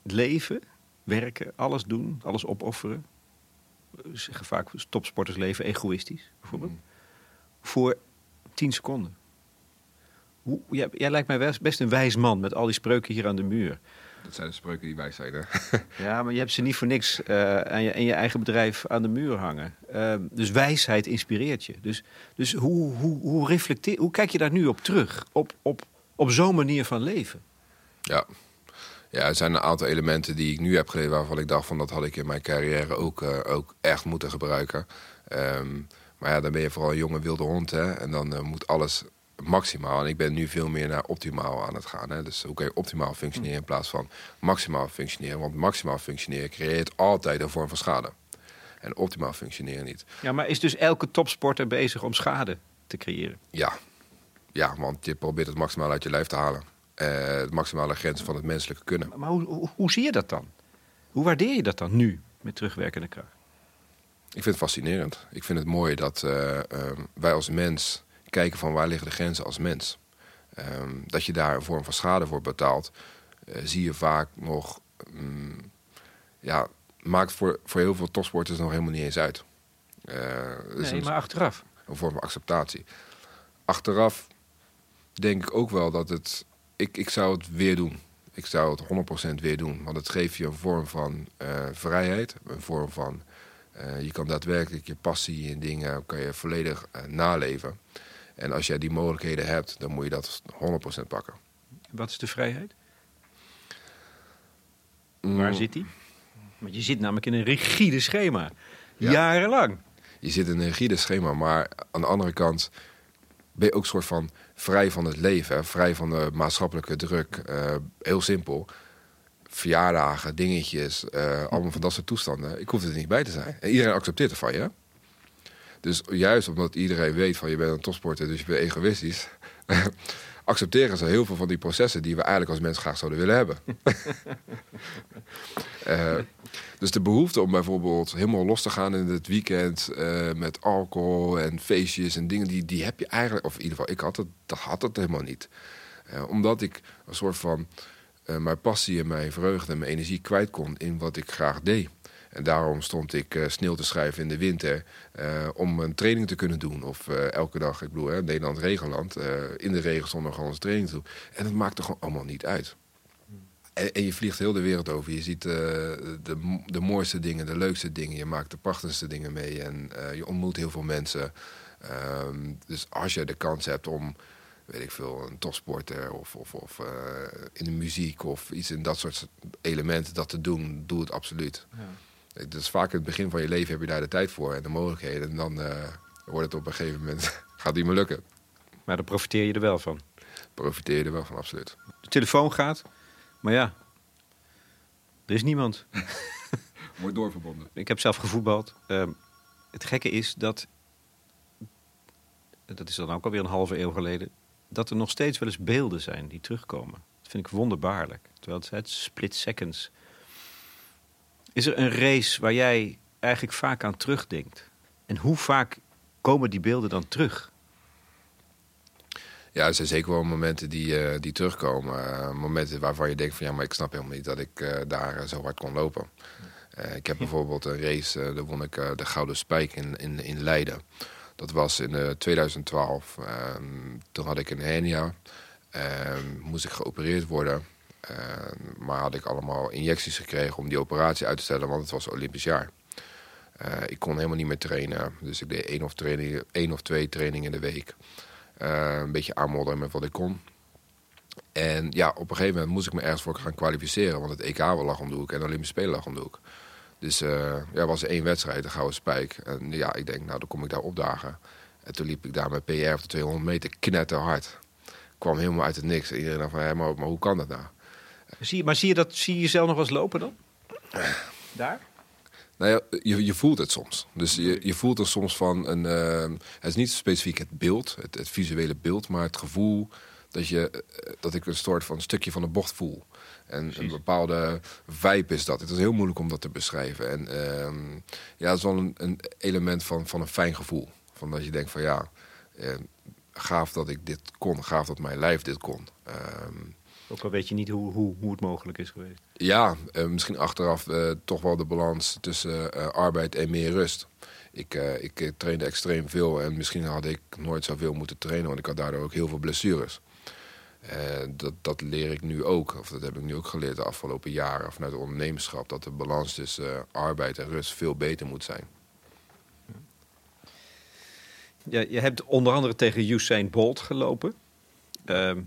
leven, werken, alles doen, alles opofferen. Ze zeggen vaak topsporters leven egoïstisch, bijvoorbeeld. Voor 10 seconden. Hoe, jij, jij lijkt mij best- een wijs man met al die spreuken hier aan de muur. Dat zijn de spreuken die wij zijn. Hè? Ja, maar je hebt ze niet voor niks eh, aan, je, in je eigen bedrijf aan de muur hangen. Eh, dus wijsheid inspireert je. Dus, dus hoe, hoe, hoe, reflecteer, hoe kijk je daar nu op terug? Op, op, op zo'n manier van leven? Ja. Ja, er zijn een aantal elementen die ik nu heb geleerd... waarvan ik dacht van dat had ik in mijn carrière ook, eh, ook echt moeten gebruiken. Ehm, maar ja, dan ben je vooral een jonge wilde hond. Hè? En dan eh, moet alles maximaal. En ik ben nu veel meer naar optimaal aan het gaan. Hè? Dus hoe kan je optimaal functioneren in plaats van maximaal functioneren? Want maximaal functioneren creëert altijd een vorm van schade. En optimaal functioneren niet. Ja, maar is dus elke topsporter bezig om schade te creëren? Ja. ja, want je probeert het maximaal uit je lijf te halen. Eh het maximale grens van het menselijke kunnen. Maar hoe, hoe, hoe zie je dat dan? Hoe waardeer je dat dan nu met terugwerkende kracht? Ik vind het fascinerend. Ik vind het mooi dat eh, ehm, wij als mens kijken van waar liggen de grenzen als mens. Ehm, dat je daar een vorm van schade voor betaalt, eh, zie je vaak nog... mm, ja, maakt voor, voor heel veel topsporters nog helemaal niet eens uit. Nee, een, maar achteraf. een vorm van acceptatie. Achteraf denk ik ook wel dat het... Ik, ik zou het weer doen. Ik zou het 100% weer doen. Want het geeft je een vorm van eh, vrijheid. Een vorm van... eh, je kan daadwerkelijk je passie en dingen kan je volledig eh, naleven. En als jij die mogelijkheden hebt, dan moet je dat 100% pakken. Wat is de vrijheid? Mm, Waar zit die? Want je zit namelijk in een rigide schema. Ja. Jarenlang. Je zit in een rigide schema, maar aan de andere kant ben je ook soort van vrij van het leven. Vrij van de maatschappelijke druk. Eh, heel simpel. Verjaardagen, dingetjes, eh, allemaal van dat soort toestanden. Ik hoef er niet bij te zijn. En iedereen accepteert het van je. Dus juist omdat iedereen weet van je bent een topsporter, dus je bent egoïstisch. accepteren ze heel veel van die processen die we eigenlijk als mens graag zouden willen hebben. Eh, dus de behoefte om bijvoorbeeld helemaal los te gaan in het weekend eh, met alcohol en feestjes en dingen, die, die heb je eigenlijk, of in ieder geval, ik had het, dat had het helemaal niet. Eh, omdat ik een soort van mijn passie en mijn vreugde en mijn energie kwijt kon in wat ik graag deed. En daarom stond ik eh, sneeuw te schrijven in de winter eh, om een training te kunnen doen. Of eh, elke dag, ik bedoel, hè, Nederland regenland, in de regen zonder gewoon onze training te doen. En dat maakt er gewoon allemaal niet uit. En, je vliegt heel de wereld over. Je ziet de, de mooiste dingen, de leukste dingen. Je maakt de prachtigste dingen mee. En je ontmoet heel veel mensen. Ehm, dus als je de kans hebt om, weet ik veel, een topsporter of, of, of in de muziek of iets in dat soort elementen dat te doen, doe het absoluut. Het is vaak in het begin van je leven heb je daar de tijd voor en de mogelijkheden. En dan eh, wordt het op een gegeven moment, gaat niet meer lukken. Maar dan profiteer je er wel van. Profiteer je er wel van, absoluut. De telefoon gaat, maar ja, er is niemand. Mooi doorverbonden. Ik heb zelf gevoetbald. Ehm, het gekke is dat, dat is dan ook alweer een halve eeuw geleden, dat er nog steeds wel eens beelden zijn die terugkomen. Dat vind ik wonderbaarlijk. Terwijl het, split seconds. Is er een race waar jij eigenlijk vaak aan terugdenkt? En hoe vaak komen die beelden dan terug? Ja, er zijn zeker wel momenten die, eh, die terugkomen. Eh, momenten waarvan je denkt van ja, maar ik snap helemaal niet dat ik eh, daar zo hard kon lopen. ik heb bijvoorbeeld een race, daar won ik de Gouden Spijk in, in, in Leiden. Dat was in 2012. Ehm, toen had ik een hernia. Ehm, moest ik geopereerd worden. Maar had ik allemaal injecties gekregen om die operatie uit te stellen, want het was Olympisch jaar. ik kon helemaal niet meer trainen. Dus ik deed één of, training, één of twee trainingen in de week. Uh, een beetje aanmodderen met wat ik kon. En ja, op een gegeven moment moest ik me ergens voor gaan kwalificeren. Want het EK lag om de hoek en de Olympische Spelen lag om de hoek. Dus uh, ja, was één wedstrijd, de Gouden Spijk. En ja, ik denk, nou, dan kom ik daar opdagen. En toen liep ik daar met PR op de 200 meter knetterhard. Kwam helemaal uit het niks. En iedereen dacht van, hey, maar, maar hoe kan dat nou? Zie, maar zie je, dat, zie je jezelf nog wel eens lopen dan? Daar? Nou ja, je, je voelt het soms. Dus je, je voelt er soms van een. Uh, het is niet specifiek het beeld, het, het, visuele beeld, maar het gevoel dat, je, eh, dat ik een soort van een stukje van de bocht voel. En een bepaalde vibe is dat. Het is heel moeilijk om dat te beschrijven. En uh, ja, het is wel een, een, element van, van een fijn gevoel. Van dat je denkt van ja, uh, gaaf dat ik dit kon, gaaf dat mijn lijf dit kon. Ehm, ook al weet je niet hoe, hoe, hoe het mogelijk is geweest. Ja, uh, misschien achteraf uh, toch wel de balans tussen uh, arbeid en meer rust. Ik, ik trainde extreem veel en misschien had ik nooit zoveel moeten trainen, want ik had daardoor ook heel veel blessures. dat, dat leer ik nu ook, of dat heb ik nu ook geleerd de afgelopen jaren vanuit het ondernemerschap, dat de balans tussen arbeid en rust veel beter moet zijn. Ja, je hebt onder andere tegen Usain Bolt gelopen. Ehm,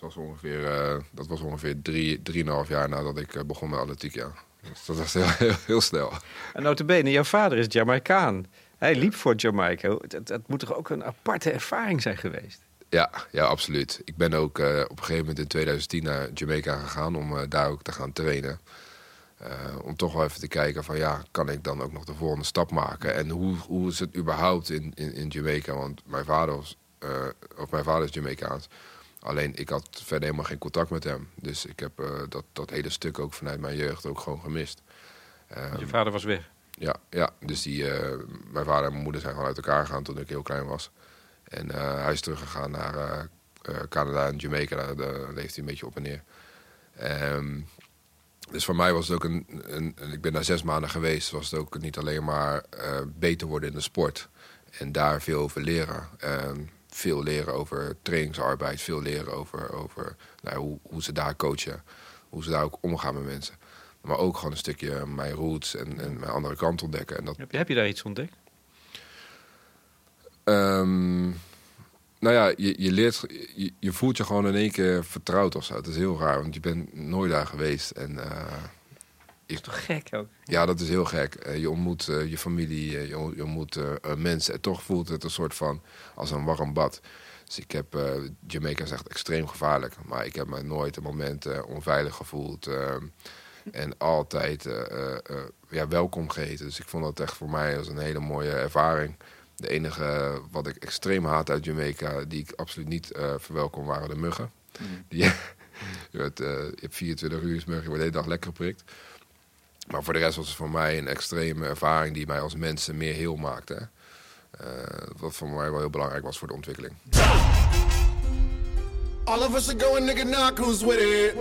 was ongeveer, uh, dat was ongeveer drie, drieënhalf jaar nadat ik uh, begon met atletiek, ja. Dus dat was heel, heel, heel snel. En notabene, jouw vader is Jamaicaan. Hij liep voor Jamaica. Het, moet toch ook een aparte ervaring zijn geweest? Ja, ja absoluut. Ik ben ook uh, op een gegeven moment in 2010 naar Jamaica gegaan om daar ook te gaan trainen. om toch wel even te kijken van ja, kan ik dan ook nog de volgende stap maken? En hoe, hoe is het überhaupt in, in, in Jamaica? Want mijn vader, was, of mijn vader is Jamaicaans. Alleen ik had verder helemaal geen contact met hem. Dus ik heb uh, dat, dat hele stuk ook vanuit mijn jeugd ook gewoon gemist. Um, je vader was weg? Ja, ja dus die, uh, mijn vader en mijn moeder zijn gewoon uit elkaar gegaan toen ik heel klein was. En uh, hij is teruggegaan naar Canada en Jamaica. Daar, daar, leeft hij een beetje op en neer. Um, dus voor mij was het ook een, een, Ik ben daar zes maanden geweest. Was het ook niet alleen maar beter worden in de sport. En daar veel over leren. Um, veel leren over trainingsarbeid, veel leren over, over nou, hoe, hoe ze daar coachen, hoe ze daar ook omgaan met mensen. Maar ook gewoon een stukje mijn roots en, en mijn andere kant ontdekken. En dat... heb, je, heb je daar iets ontdekt? Um, nou ja, je, je leert, je, je, voelt je gewoon in één keer vertrouwd of zo. Het is heel raar, want je bent nooit daar geweest. En uh, is toch gek ook? Ja, dat is heel gek. Uh, je ontmoet uh, je familie, uh, je, je, ontmoet mensen. En toch voelt het een soort van als een warm bad. Dus ik heb, Jamaica is echt extreem gevaarlijk. Maar ik heb me nooit een moment onveilig gevoeld. en altijd ja, welkom geheten. Dus ik vond dat echt voor mij als een hele mooie ervaring. De enige wat ik extreem haat uit Jamaica, die ik absoluut niet verwelkom, waren de muggen. Mm. Die, je, hebt, je hebt 24 uur muggen, je wordt de hele dag lekker geprikt. Maar voor de rest was het voor mij een extreme ervaring die mij als mensen meer heel maakte. Uh, wat voor mij wel heel belangrijk was voor de ontwikkeling. All of us are going nigga knock who's with it.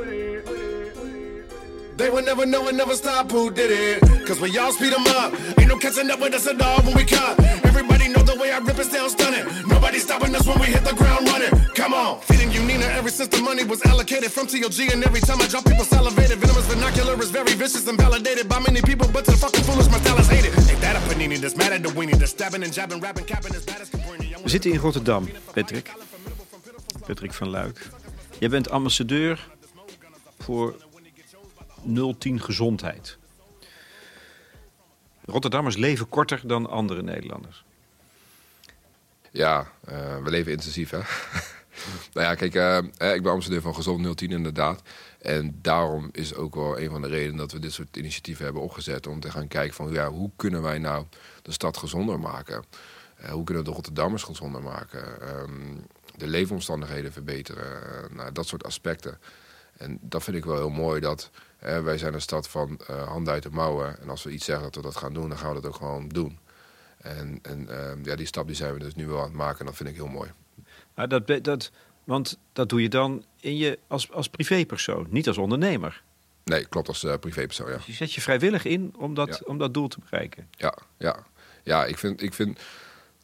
They would never know and never stop who did it. Cause we all speed them up. Ain't no catching up with us at all when we cut. Way I rip it still stunning. Nobody stopping us when we hit the ground running. Come on. Feeding you Nina ever since the money was allocated from TLG. And every time I drop, people salivated. Venomous vernacular is very vicious and validated by many people. But to the fucking foolish, my style is hated. Ain't that a panini that's mad at the weenie. That's stabbing and jabbing, rapping, capping as bad as We zitten in Rotterdam, Patrick. Patrick van Luik. Jij bent ambassadeur voor 010 gezondheid. Rotterdammers leven korter dan andere Nederlanders. Ja, uh, we leven intensief, hè? nou ja, kijk, uh, ik ben ambassadeur van Gezond 010 inderdaad. En daarom is ook wel een van de redenen dat we dit soort initiatieven hebben opgezet. Om te gaan kijken van, ja, hoe kunnen wij nou de stad gezonder maken? Hoe kunnen we de Rotterdammers gezonder maken? Um, de leefomstandigheden verbeteren? nou, dat soort aspecten. En dat vind ik wel heel mooi dat wij zijn een stad van handen uit de mouwen. En als we iets zeggen dat we dat gaan doen, dan gaan we dat ook gewoon doen. En, en uh, ja, die stap die zijn we dus nu wel aan het maken en dat vind ik heel mooi. Maar dat, dat, want dat doe je dan in je, als, als privépersoon, niet als ondernemer. Nee, klopt, als uh, privépersoon, ja. Dus je zet je vrijwillig in om dat, om dat doel te bereiken. Ja, ja. ja ik, vind, ik vind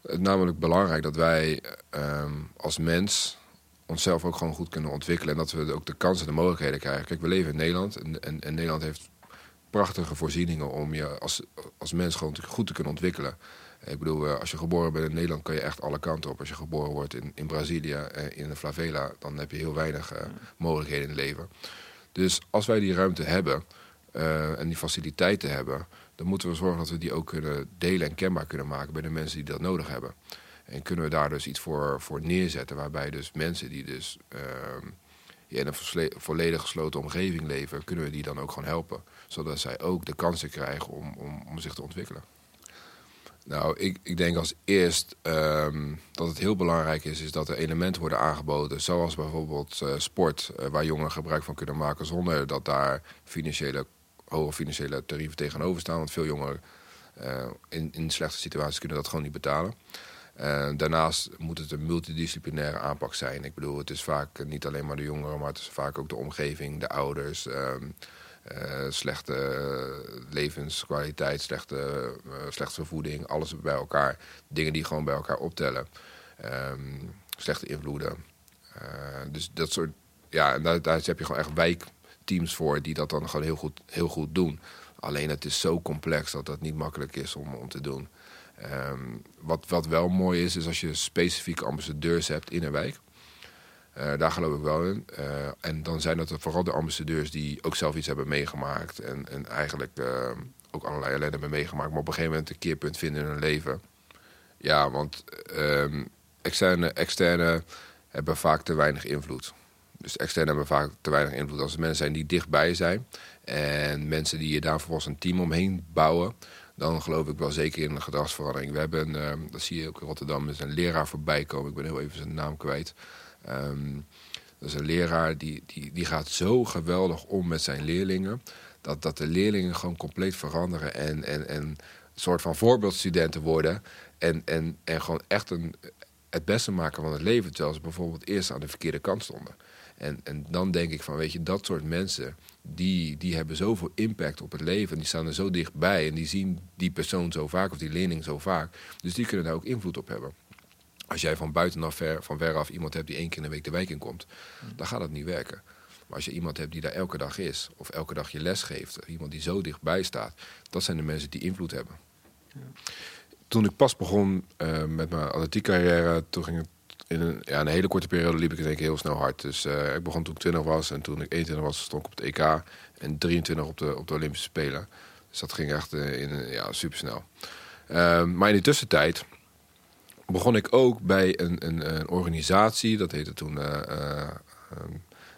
het namelijk belangrijk dat wij ehm, als mens onszelf ook gewoon goed kunnen ontwikkelen. En dat we ook de kansen en de mogelijkheden krijgen. Kijk, we leven in Nederland en, en, en Nederland heeft prachtige voorzieningen om je als, als mens gewoon goed te kunnen ontwikkelen. Ik bedoel, eh, als je geboren bent in Nederland kan je echt alle kanten op. Als je geboren wordt in, in Brazilië, eh, in de favela, dan heb je heel weinig uh, mogelijkheden in het leven. Dus als wij die ruimte hebben en die faciliteiten hebben, dan moeten we zorgen dat we die ook kunnen delen en kenbaar kunnen maken bij de mensen die dat nodig hebben. En kunnen we daar dus iets voor, voor neerzetten, waarbij dus mensen die dus ehm, in een volledig gesloten omgeving leven, kunnen we die dan ook gewoon helpen. Zodat zij ook de kansen krijgen om, om, om zich te ontwikkelen. Nou, ik, ik denk als eerst um, dat het heel belangrijk is, is dat er elementen worden aangeboden, zoals bijvoorbeeld uh, sport, uh, waar jongeren gebruik van kunnen maken zonder dat daar financiële, hoge financiële tarieven tegenover staan. Want veel jongeren uh, in, in slechte situaties kunnen dat gewoon niet betalen. daarnaast moet het een multidisciplinaire aanpak zijn. Ik bedoel, het is vaak niet alleen maar de jongeren, maar het is vaak ook de omgeving, de ouders. Um, uh, slechte levenskwaliteit, slechte, uh, slechte voeding, alles bij elkaar. Dingen die gewoon bij elkaar optellen. Um, slechte invloeden. Dus dat soort. Ja, en daar, heb je gewoon echt wijkteams voor die dat dan gewoon heel goed, heel goed doen. Alleen het is zo complex dat dat niet makkelijk is om, om te doen. Um, wat, wat wel mooi is, is als je specifieke ambassadeurs hebt in een wijk. Uh, daar geloof ik wel in. Uh, en dan zijn dat vooral de ambassadeurs die ook zelf iets hebben meegemaakt. En, en eigenlijk uh, ook allerlei ellende hebben meegemaakt. Maar op een gegeven moment een keerpunt vinden in hun leven. Ja, want um, externe, externe hebben vaak te weinig invloed. Dus externe hebben vaak te weinig invloed. Als er mensen zijn die dichtbij zijn. En mensen die je daar vervolgens een team omheen bouwen. Dan geloof ik wel zeker in een gedragsverandering. We hebben, dat zie je ook in Rotterdam, is een leraar voorbij komen. Ik ben heel even zijn naam kwijt. Um, is een leraar die, die, die gaat zo geweldig om met zijn leerlingen. Dat, dat de leerlingen gewoon compleet veranderen en, en, en een soort van voorbeeldstudenten worden. En, en, en gewoon echt een, het beste maken van het leven. Terwijl ze bijvoorbeeld eerst aan de verkeerde kant stonden. En, en dan denk ik van, weet je, dat soort mensen, die, die hebben zoveel impact op het leven. Die staan er zo dichtbij en die zien die persoon zo vaak of die leerling zo vaak. Dus die kunnen daar ook invloed op hebben. Als jij van buitenaf ver, van veraf iemand hebt die één keer in de week de wijk in komt, dan gaat dat niet werken. Maar als je iemand hebt die daar elke dag is, of elke dag je les geeft, iemand die zo dichtbij staat, dat zijn de mensen die invloed hebben. Ja. Toen ik pas begon uh, met mijn atletiekcarrière, toen ging het in een, ja, een hele korte periode liep ik één keer heel snel hard. Dus uh, ik begon toen ik 20 was en toen ik 21 was, stond ik op het EK en 23 op de, op de Olympische Spelen. Dus dat ging echt uh, in, ja, supersnel. Ehm, maar in de tussentijd begon ik ook bij een, een, een organisatie, dat heette toen uh, uh,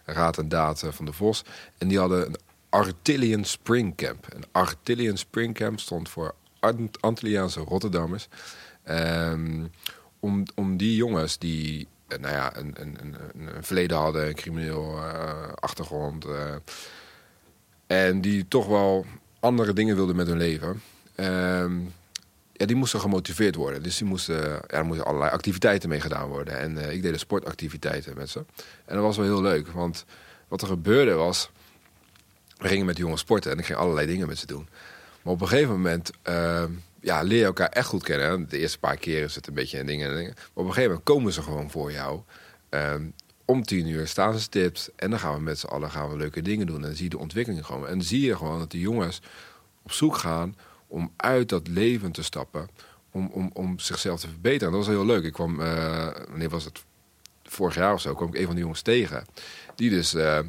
Raad en Daad van de Vos. En die hadden een Artillian Spring Camp. Een Artillian Spring Camp stond voor Antilliaanse Rotterdammers. Um, om, om die jongens die nou ja, een, een, een, een verleden hadden, een crimineel achtergrond. en die toch wel andere dingen wilden met hun leven. Um, ja, die moesten gemotiveerd worden. Dus die moesten, ja, er moesten allerlei activiteiten mee gedaan worden. En uh, ik deed de sportactiviteiten met ze. En dat was wel heel leuk, want wat er gebeurde was... We gingen met jongens sporten en ik ging allerlei dingen met ze doen. Maar op een gegeven moment uh, ja, leer je elkaar echt goed kennen. De eerste paar keer is het een beetje en dingen en dingen. Maar op een gegeven moment komen ze gewoon voor jou. Uh, om tien uur staan ze stipt. En dan gaan we met z'n allen gaan we leuke dingen doen. En dan zie je de ontwikkeling gewoon. En zie je gewoon dat die jongens op zoek gaan om uit dat leven te stappen. Om, om, om zichzelf te verbeteren. dat was heel leuk. Ik kwam, uh, wanneer was het? Vorig jaar of zo kwam ik een van die jongens tegen. Die dus uh,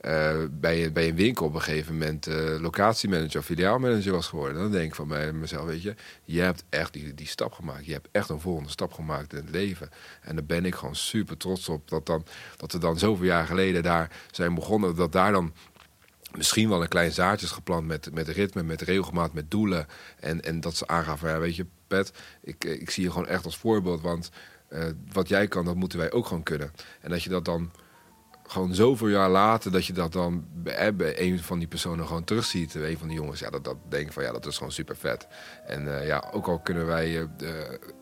uh, bij, bij een winkel op een gegeven moment locatiemanager of filiaalmanager was geworden. dan denk ik van mij, mezelf, weet je, je hebt echt die, die stap gemaakt. Je hebt echt een volgende stap gemaakt in het leven. En daar ben ik gewoon super trots op. Dat, dan, dat we dan zoveel jaar geleden daar zijn begonnen. Dat daar dan misschien wel een klein zaadje is geplant met, met ritme, met regelmaat, met doelen. En, en dat ze aangaven, ja, weet je, Pet, ik, eh, ik zie je gewoon echt als voorbeeld. Want uh, wat jij kan, dat moeten wij ook gewoon kunnen. En dat je dat dan gewoon zoveel jaar later dat je dat dan bij, een van die personen gewoon terugziet. Een van die jongens, ja, dat, dat denk van ja, dat is gewoon super vet. En ja, ook al kunnen wij uh,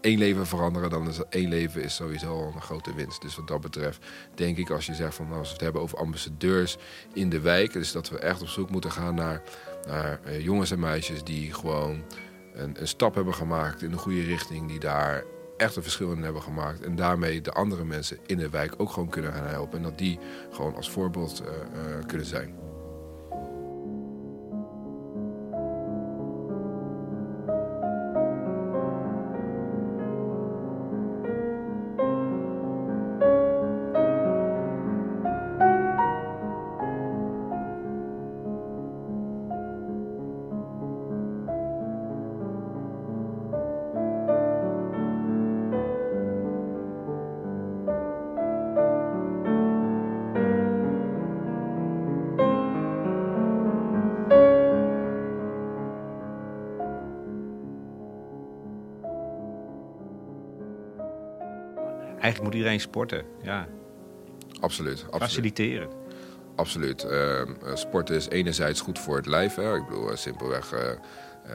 één leven veranderen, dan is één leven is sowieso al een grote winst. Dus wat dat betreft denk ik als je zegt van als we het hebben over ambassadeurs in de wijk, dus dat we echt op zoek moeten gaan naar, naar jongens en meisjes die gewoon een, een stap hebben gemaakt in de goede richting, die daar echt een verschil in hebben gemaakt. En daarmee de andere mensen in de wijk ook gewoon kunnen gaan helpen. En dat die gewoon als voorbeeld uh, uh, kunnen zijn. Iedereen sporten, ja. Absoluut. absoluut. Faciliteren. Absoluut. Uh, sporten is enerzijds goed voor het lijf. Hè. Ik bedoel, uh, simpelweg, uh,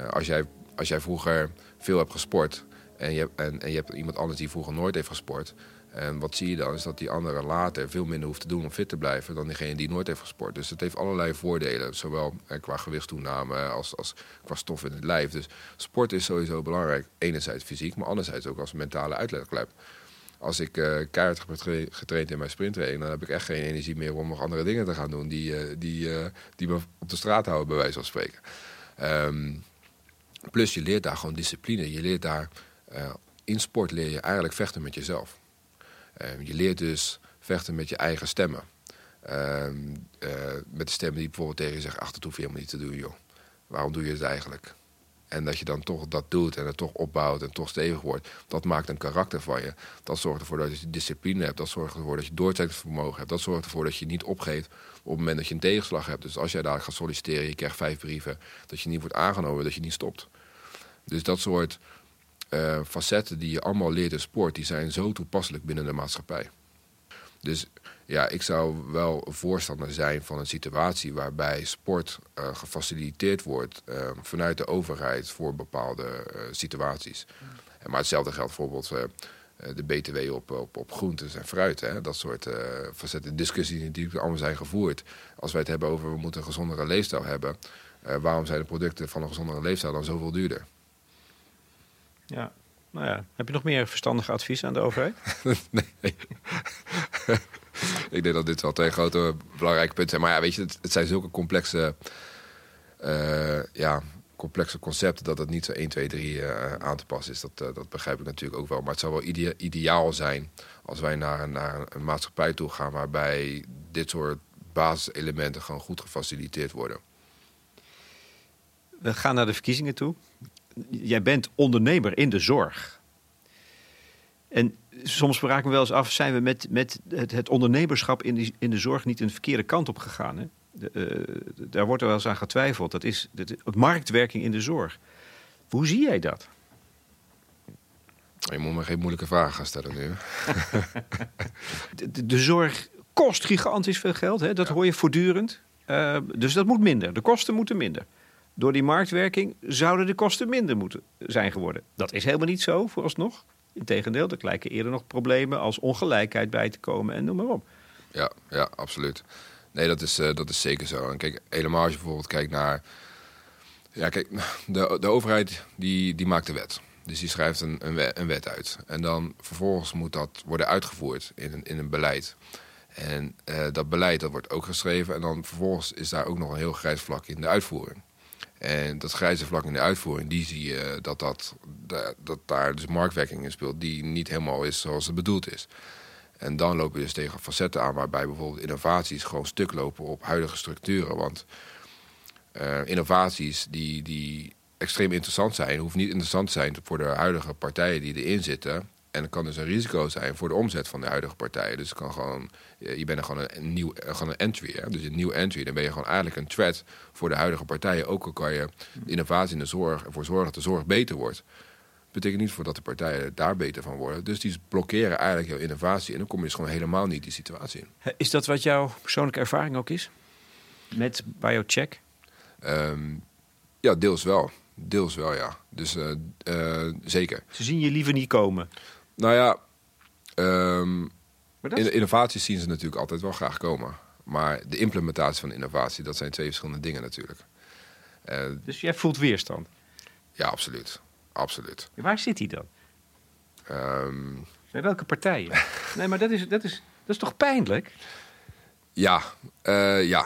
als, jij, als jij vroeger veel hebt gesport... En je, hebt, en, en je hebt iemand anders die vroeger nooit heeft gesport... En wat zie je dan? Is dat die andere later veel minder hoeft te doen om fit te blijven dan diegene die nooit heeft gesport. Dus het heeft allerlei voordelen, zowel qua gewichtstoename als, als qua stof in het lijf. Dus sport is sowieso belangrijk. Enerzijds fysiek, maar anderzijds ook als mentale uitlaatklep als ik uh, keihard heb getraind in mijn sprinttraining... dan heb ik echt geen energie meer om nog andere dingen te gaan doen... die, uh, die, uh, die me op de straat houden, bij wijze van spreken. Um, plus je leert daar gewoon discipline. Je leert daar... in sport leer je eigenlijk vechten met jezelf. Um, je leert dus vechten met je eigen stemmen. Um, met de stemmen die bijvoorbeeld tegen je zeggen... ach, dat hoef je helemaal niet te doen, joh. Waarom doe je het eigenlijk? En dat je dan toch dat doet en het toch opbouwt en toch stevig wordt. Dat maakt een karakter van je. Dat zorgt ervoor dat je discipline hebt. Dat zorgt ervoor dat je doorzettingsvermogen hebt. Dat zorgt ervoor dat je niet opgeeft op het moment dat je een tegenslag hebt. Dus als jij daar gaat solliciteren, je krijgt vijf brieven... dat je niet wordt aangenomen, dat je niet stopt. Dus dat soort uh, facetten die je allemaal leert in sport... die zijn zo toepasselijk binnen de maatschappij. Dus ja, ik zou wel voorstander zijn van een situatie waarbij sport uh, gefaciliteerd wordt uh, vanuit de overheid voor bepaalde uh, situaties. Mm. Maar hetzelfde geldt bijvoorbeeld de BTW op, op, op groentes en fruit. Hè? Dat soort facetten, discussies die allemaal zijn gevoerd. Als wij het hebben over we moeten een gezondere leefstijl hebben, waarom zijn de producten van een gezondere leefstijl dan zoveel duurder? Ja, nou ja, heb je nog meer verstandige advies aan de overheid? nee. ik denk dat dit wel twee grote belangrijke punten zijn. Maar ja, weet je, het, zijn zulke complexe, uh, ja, complexe concepten dat het niet zo 1, 2, 3 uh, aan te passen is. Dat, uh, dat begrijp ik natuurlijk ook wel. Maar het zou wel idea ideaal zijn als wij naar, naar een maatschappij toe gaan waarbij dit soort basiselementen gewoon goed gefaciliteerd worden. We gaan naar de verkiezingen toe. Jij bent ondernemer in de zorg. En soms spraken we wel eens af, zijn we met, met het, het ondernemerschap in, die, in de zorg niet een verkeerde kant op gegaan? Hè? De, uh, daar wordt er wel eens aan getwijfeld. Dat is de, marktwerking in de zorg. Hoe zie jij dat? Je moet me geen moeilijke vragen gaan stellen nu. de, de, zorg kost gigantisch veel geld, hè? dat ja. hoor je voortdurend. Uh, dus dat moet minder. De kosten moeten minder. Door die marktwerking zouden de kosten minder moeten zijn geworden. Dat is helemaal niet zo, vooralsnog. Integendeel, er lijken eerder nog problemen als ongelijkheid bij te komen en noem maar op. Ja, ja absoluut. Nee, dat is, uh, dat is zeker zo. En kijk, helemaal als je bijvoorbeeld kijkt naar... Ja, kijk, de, de overheid die, die maakt de wet. Dus die schrijft een, een, wet, uit. En dan vervolgens moet dat worden uitgevoerd in een, in een beleid. En uh, dat beleid dat wordt ook geschreven. En dan vervolgens is daar ook nog een heel grijs vlak in de uitvoering. En dat grijze vlak in de uitvoering, die zie je dat, dat, dat daar dus marktwerking in speelt... die niet helemaal is zoals het bedoeld is. En dan loop je dus tegen facetten aan waarbij bijvoorbeeld innovaties gewoon stuk lopen op huidige structuren. Want uh, innovaties die, die extreem interessant zijn, hoeven niet interessant te zijn voor de huidige partijen die erin zitten. En het kan dus een risico zijn voor de omzet van de huidige partijen. Dus het kan gewoon, je bent er gewoon een, nieuw, gewoon een entry. Hè? Dus een nieuw entry, dan ben je gewoon eigenlijk een threat voor de huidige partijen. Ook al kan je de innovatie in de zorg ervoor zorgen dat de zorg beter wordt. betekent niet voor dat de partijen daar beter van worden. Dus die blokkeren eigenlijk jouw innovatie. En dan kom je dus gewoon helemaal niet die situatie in. Is dat wat jouw persoonlijke ervaring ook is? Met BioCheck? Um, ja, deels wel. Deels wel, ja. Dus uh, uh, zeker. Ze zien je liever niet komen? Nou ja, um, in, innovaties zien ze natuurlijk altijd wel graag komen. Maar de implementatie van innovatie, dat zijn twee verschillende dingen natuurlijk. Uh, dus jij voelt weerstand? Ja, absoluut. absoluut. waar zit hij dan? Um, Bij welke partijen? nee, maar dat is, dat, is, dat is toch pijnlijk? Ja, uh, ja.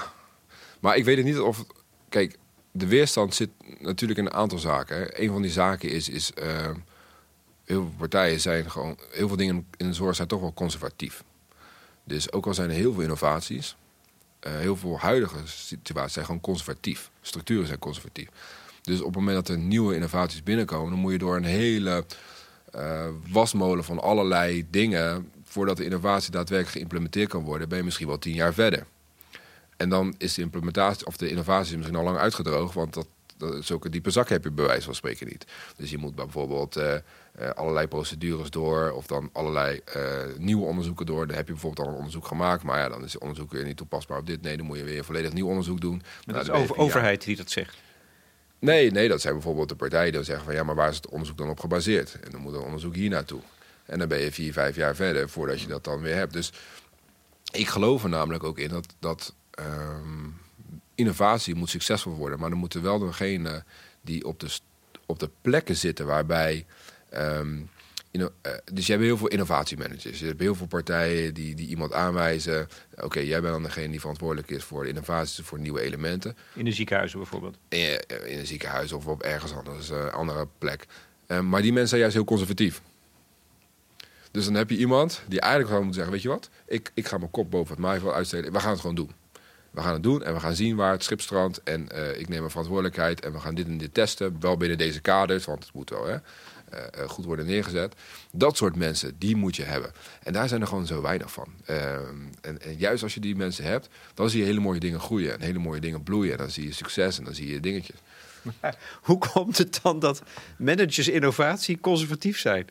Maar ik weet het niet of... Kijk, de weerstand zit natuurlijk in een aantal zaken. Hè. Een van die zaken is... is uh, heel veel partijen zijn gewoon... Heel veel dingen in de zorg zijn toch wel conservatief. Dus ook al zijn er heel veel innovaties... Uh, heel veel huidige situaties zijn gewoon conservatief. Structuren zijn conservatief. Dus op het moment dat er nieuwe innovaties binnenkomen... dan moet je door een hele uh, wasmolen van allerlei dingen... voordat de innovatie daadwerkelijk geïmplementeerd kan worden... ben je misschien wel tien jaar verder. En dan is de implementatie of de innovatie misschien al lang uitgedroogd, want dat, zulke diepe zak heb je bij wijze van spreken niet. Dus je moet bijvoorbeeld uh, uh, allerlei procedures door of dan allerlei uh, nieuwe onderzoeken door. Dan heb je bijvoorbeeld al een onderzoek gemaakt, maar ja, dan is het onderzoek weer niet toepasbaar op dit. Nee, dan moet je weer een volledig nieuw onderzoek doen. Maar nou, dat is over, overheid die dat zegt. Nee, nee, dat zijn bijvoorbeeld de partijen die zeggen van ja, maar waar is het onderzoek dan op gebaseerd? En dan moet een onderzoek hier naartoe. En dan ben je vier, vijf jaar verder voordat je dat dan weer hebt. Dus ik geloof er namelijk ook in dat, dat um, innovatie moet succesvol worden. Maar dan moeten wel degenen die op de, op de plekken zitten waarbij. Um, uh, dus je hebt heel veel innovatiemanagers. Je hebt heel veel partijen die, die iemand aanwijzen. Oké, jij bent dan degene die verantwoordelijk is voor de innovaties, voor nieuwe elementen. In de ziekenhuizen bijvoorbeeld? In, in een ziekenhuis of op ergens anders, een uh, andere plek. Maar die mensen zijn juist heel conservatief. Dus dan heb je iemand die eigenlijk gewoon moet zeggen: Weet je wat, ik, ik ga mijn kop boven het maaiveld uitsteken. We gaan het gewoon doen we gaan het doen en we gaan zien waar het schip strandt. En uh, ik neem mijn verantwoordelijkheid en we gaan dit en dit testen. Wel binnen deze kaders, want het moet wel hè, uh, goed worden neergezet. Dat soort mensen, die moet je hebben. En daar zijn er gewoon zo weinig van. Uh, en, juist als je die mensen hebt, dan zie je hele mooie dingen groeien. En hele mooie dingen bloeien. En dan zie je succes en dan zie je dingetjes. Hoe komt het dan dat managers innovatie conservatief zijn?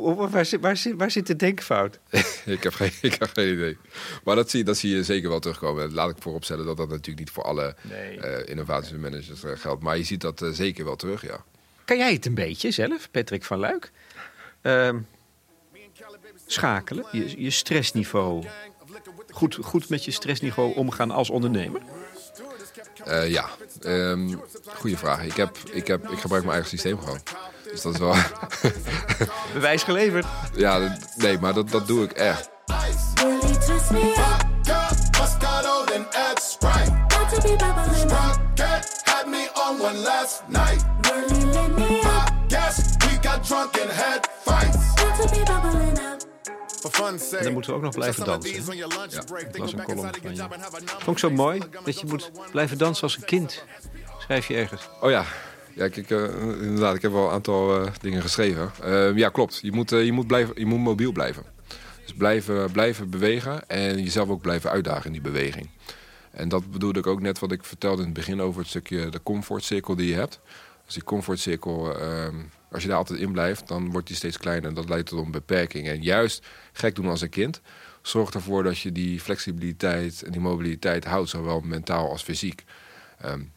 Waar zit, waar, zit, waar zit de denkfout? ik, heb geen, ik heb geen idee. Maar dat zie, dat zie je zeker wel terugkomen. Laat ik vooropstellen dat dat natuurlijk niet voor alle nee. uh, innovatiemanagers uh, geldt. Maar je ziet dat uh, zeker wel terug, ja. Kan jij het een beetje zelf, Patrick van Luik? Ehm, schakelen, je, je stressniveau. Goed, goed met je stressniveau omgaan als ondernemer? Ja, um, goede vraag. Ik, heb, ik, heb, ik gebruik mijn eigen systeem gewoon. Dus dat is wel... Bewijs geleverd. Ja, nee, maar dat, dat doe ik echt. En dan moeten we ook nog blijven dansen. Ja, ik las een column van je. Vond ik zo mooi dat je moet blijven dansen als een kind. Schrijf je ergens. Oh ja, ja, ik, uh, inderdaad, ik heb wel een aantal uh, dingen geschreven. Uh, ja, klopt. Je moet, je, moet blijven, je moet mobiel blijven. Dus blijven, blijven bewegen en jezelf ook blijven uitdagen in die beweging. En dat bedoelde ik ook net wat ik vertelde in het begin over het stukje de comfortcirkel die je hebt. Dus die comfortcirkel, ehm, als je daar altijd in blijft, dan wordt die steeds kleiner. En dat leidt tot een beperking. En juist gek doen als een kind zorgt ervoor dat je die flexibiliteit en die mobiliteit houdt, zowel mentaal als fysiek. Um,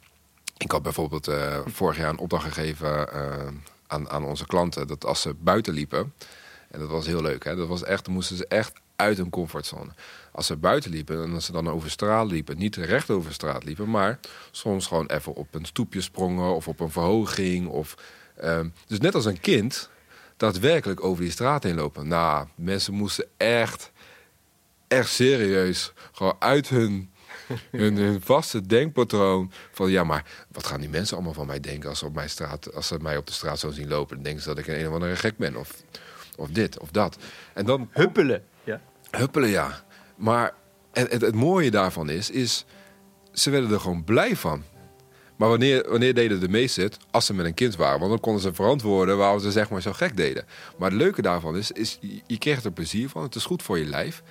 ik had bijvoorbeeld uh, vorig jaar een opdracht gegeven uh, aan, aan onze klanten dat als ze buiten liepen, en dat was heel leuk, hè, dat was echt, moesten ze echt uit hun comfortzone. Als ze buiten liepen en als ze dan over straat liepen, niet recht over straat liepen, maar soms gewoon even op een stoepje sprongen of op een verhoging. Of, uh, dus net als een kind daadwerkelijk over die straat heen lopen. Nou, mensen moesten echt, echt serieus gewoon uit hun hun, vaste denkpatroon van ja, maar wat gaan die mensen allemaal van mij denken als ze, op mijn straat, als ze mij op de straat zo zien lopen? Dan denken ze dat ik een, een of andere gek ben of, of dit of dat. En dan huppelen. Ja. Huppelen, ja. Maar en, het, het mooie daarvan is, is ze werden er gewoon blij van. Maar wanneer, wanneer deden de meesten het? Als ze met een kind waren. Want dan konden ze verantwoorden waarom ze zeg maar zo gek deden. Maar het leuke daarvan is, is je, je krijgt er plezier van. Het is goed voor je lijf.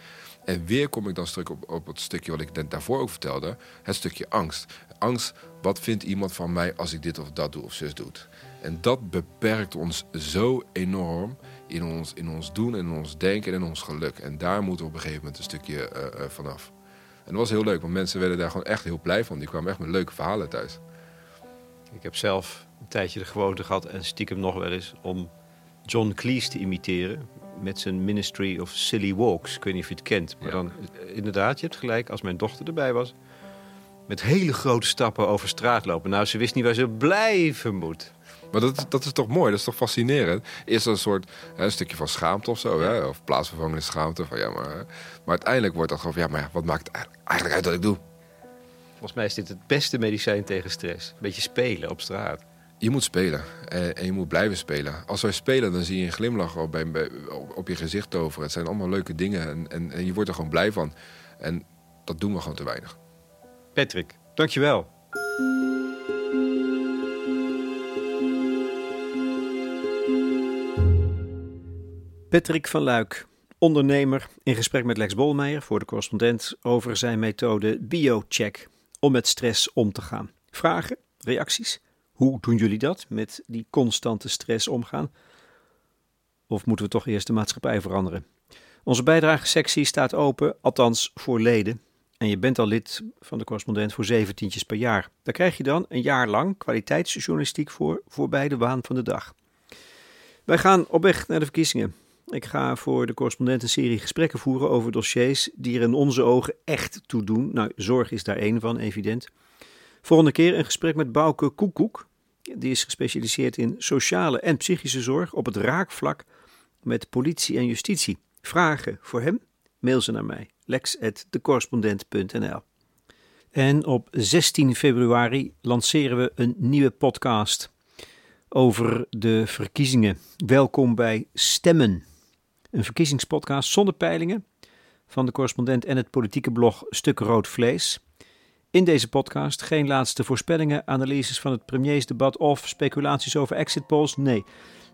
En weer kom ik dan terug op, op het stukje wat ik daarvoor ook vertelde. Het stukje angst. Angst, wat vindt iemand van mij als ik dit of dat doe of zus doet? En dat beperkt ons zo enorm in ons, in ons doen, in ons denken en in ons geluk. En daar moeten we op een gegeven moment een stukje uh, uh, vanaf. En dat was heel leuk, want mensen werden daar gewoon echt heel blij van. Die kwamen echt met leuke verhalen thuis. Ik heb zelf een tijdje de gewoonte gehad en stiekem nog wel eens om John Cleese te imiteren met zijn Ministry of Silly Walks. Ik weet niet of je het kent, maar dan inderdaad, je hebt gelijk, als mijn dochter erbij was, met hele grote stappen over straat lopen. Nou, ze wist niet waar ze blijven moet. Maar dat, dat is toch mooi, dat is toch fascinerend. Eerst een soort hè, een stukje van schaamte of zo, hè? of plaatsvervangende schaamte. Van, ja, maar, maar uiteindelijk wordt dat gewoon ja, maar wat maakt het eigenlijk uit wat ik doe? Volgens mij is dit het beste medicijn tegen stress. Een beetje spelen op straat. Je moet spelen en, en, je moet blijven spelen. Als wij spelen, dan zie je een glimlach op, bij, op je gezicht over. Het zijn allemaal leuke dingen en, en, en je wordt er gewoon blij van. En dat doen we gewoon te weinig. Patrick, dankjewel. Patrick van Luik, ondernemer, in gesprek met Lex Bolmeijer voor de correspondent over zijn methode BioCheck om met stress om te gaan. Vragen, reacties? Hoe doen jullie dat met die constante stress omgaan? Of moeten we toch eerst de maatschappij veranderen? Onze bijdragesectie staat open, althans voor leden. En je bent al lid van de correspondent voor zeventientjes per jaar. Daar krijg je dan een jaar lang kwaliteitsjournalistiek voor, voorbij de waan van de dag. Wij gaan op weg naar de verkiezingen. Ik ga voor de correspondent een serie gesprekken voeren over dossiers die er in onze ogen echt toe doen. Nou, zorg is daar één van, evident. Volgende keer een gesprek met Bouke Koekoek. Die is gespecialiseerd in sociale en psychische zorg op het raakvlak met politie en justitie. Vragen voor hem? Mail ze naar mij, lex.decorrespondent.nl. En op 16 februari lanceren we een nieuwe podcast over de verkiezingen. Welkom bij Stemmen. Een verkiezingspodcast zonder peilingen van de correspondent en het politieke blog Stuk Rood Vlees. In deze podcast geen laatste voorspellingen, analyses van het premiersdebat of speculaties over exit polls. Nee,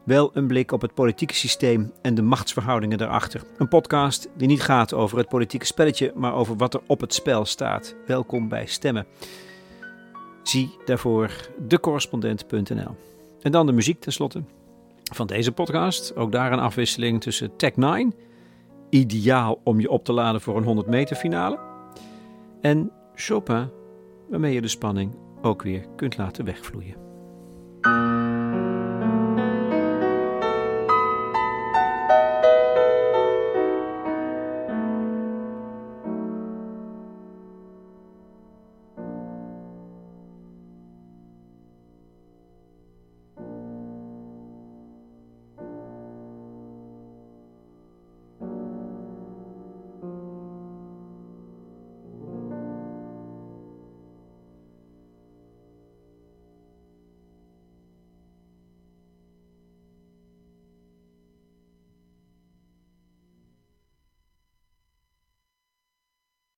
wel een blik op het politieke systeem en de machtsverhoudingen daarachter. Een podcast die niet gaat over het politieke spelletje, maar over wat er op het spel staat. Welkom bij Stemmen. Zie daarvoor decorrespondent.nl. En dan de muziek tenslotte van deze podcast. Ook daar een afwisseling tussen Tech 9, ideaal om je op te laden voor een 100 meter finale, en Chopin, waarmee je de spanning ook weer kunt laten wegvloeien.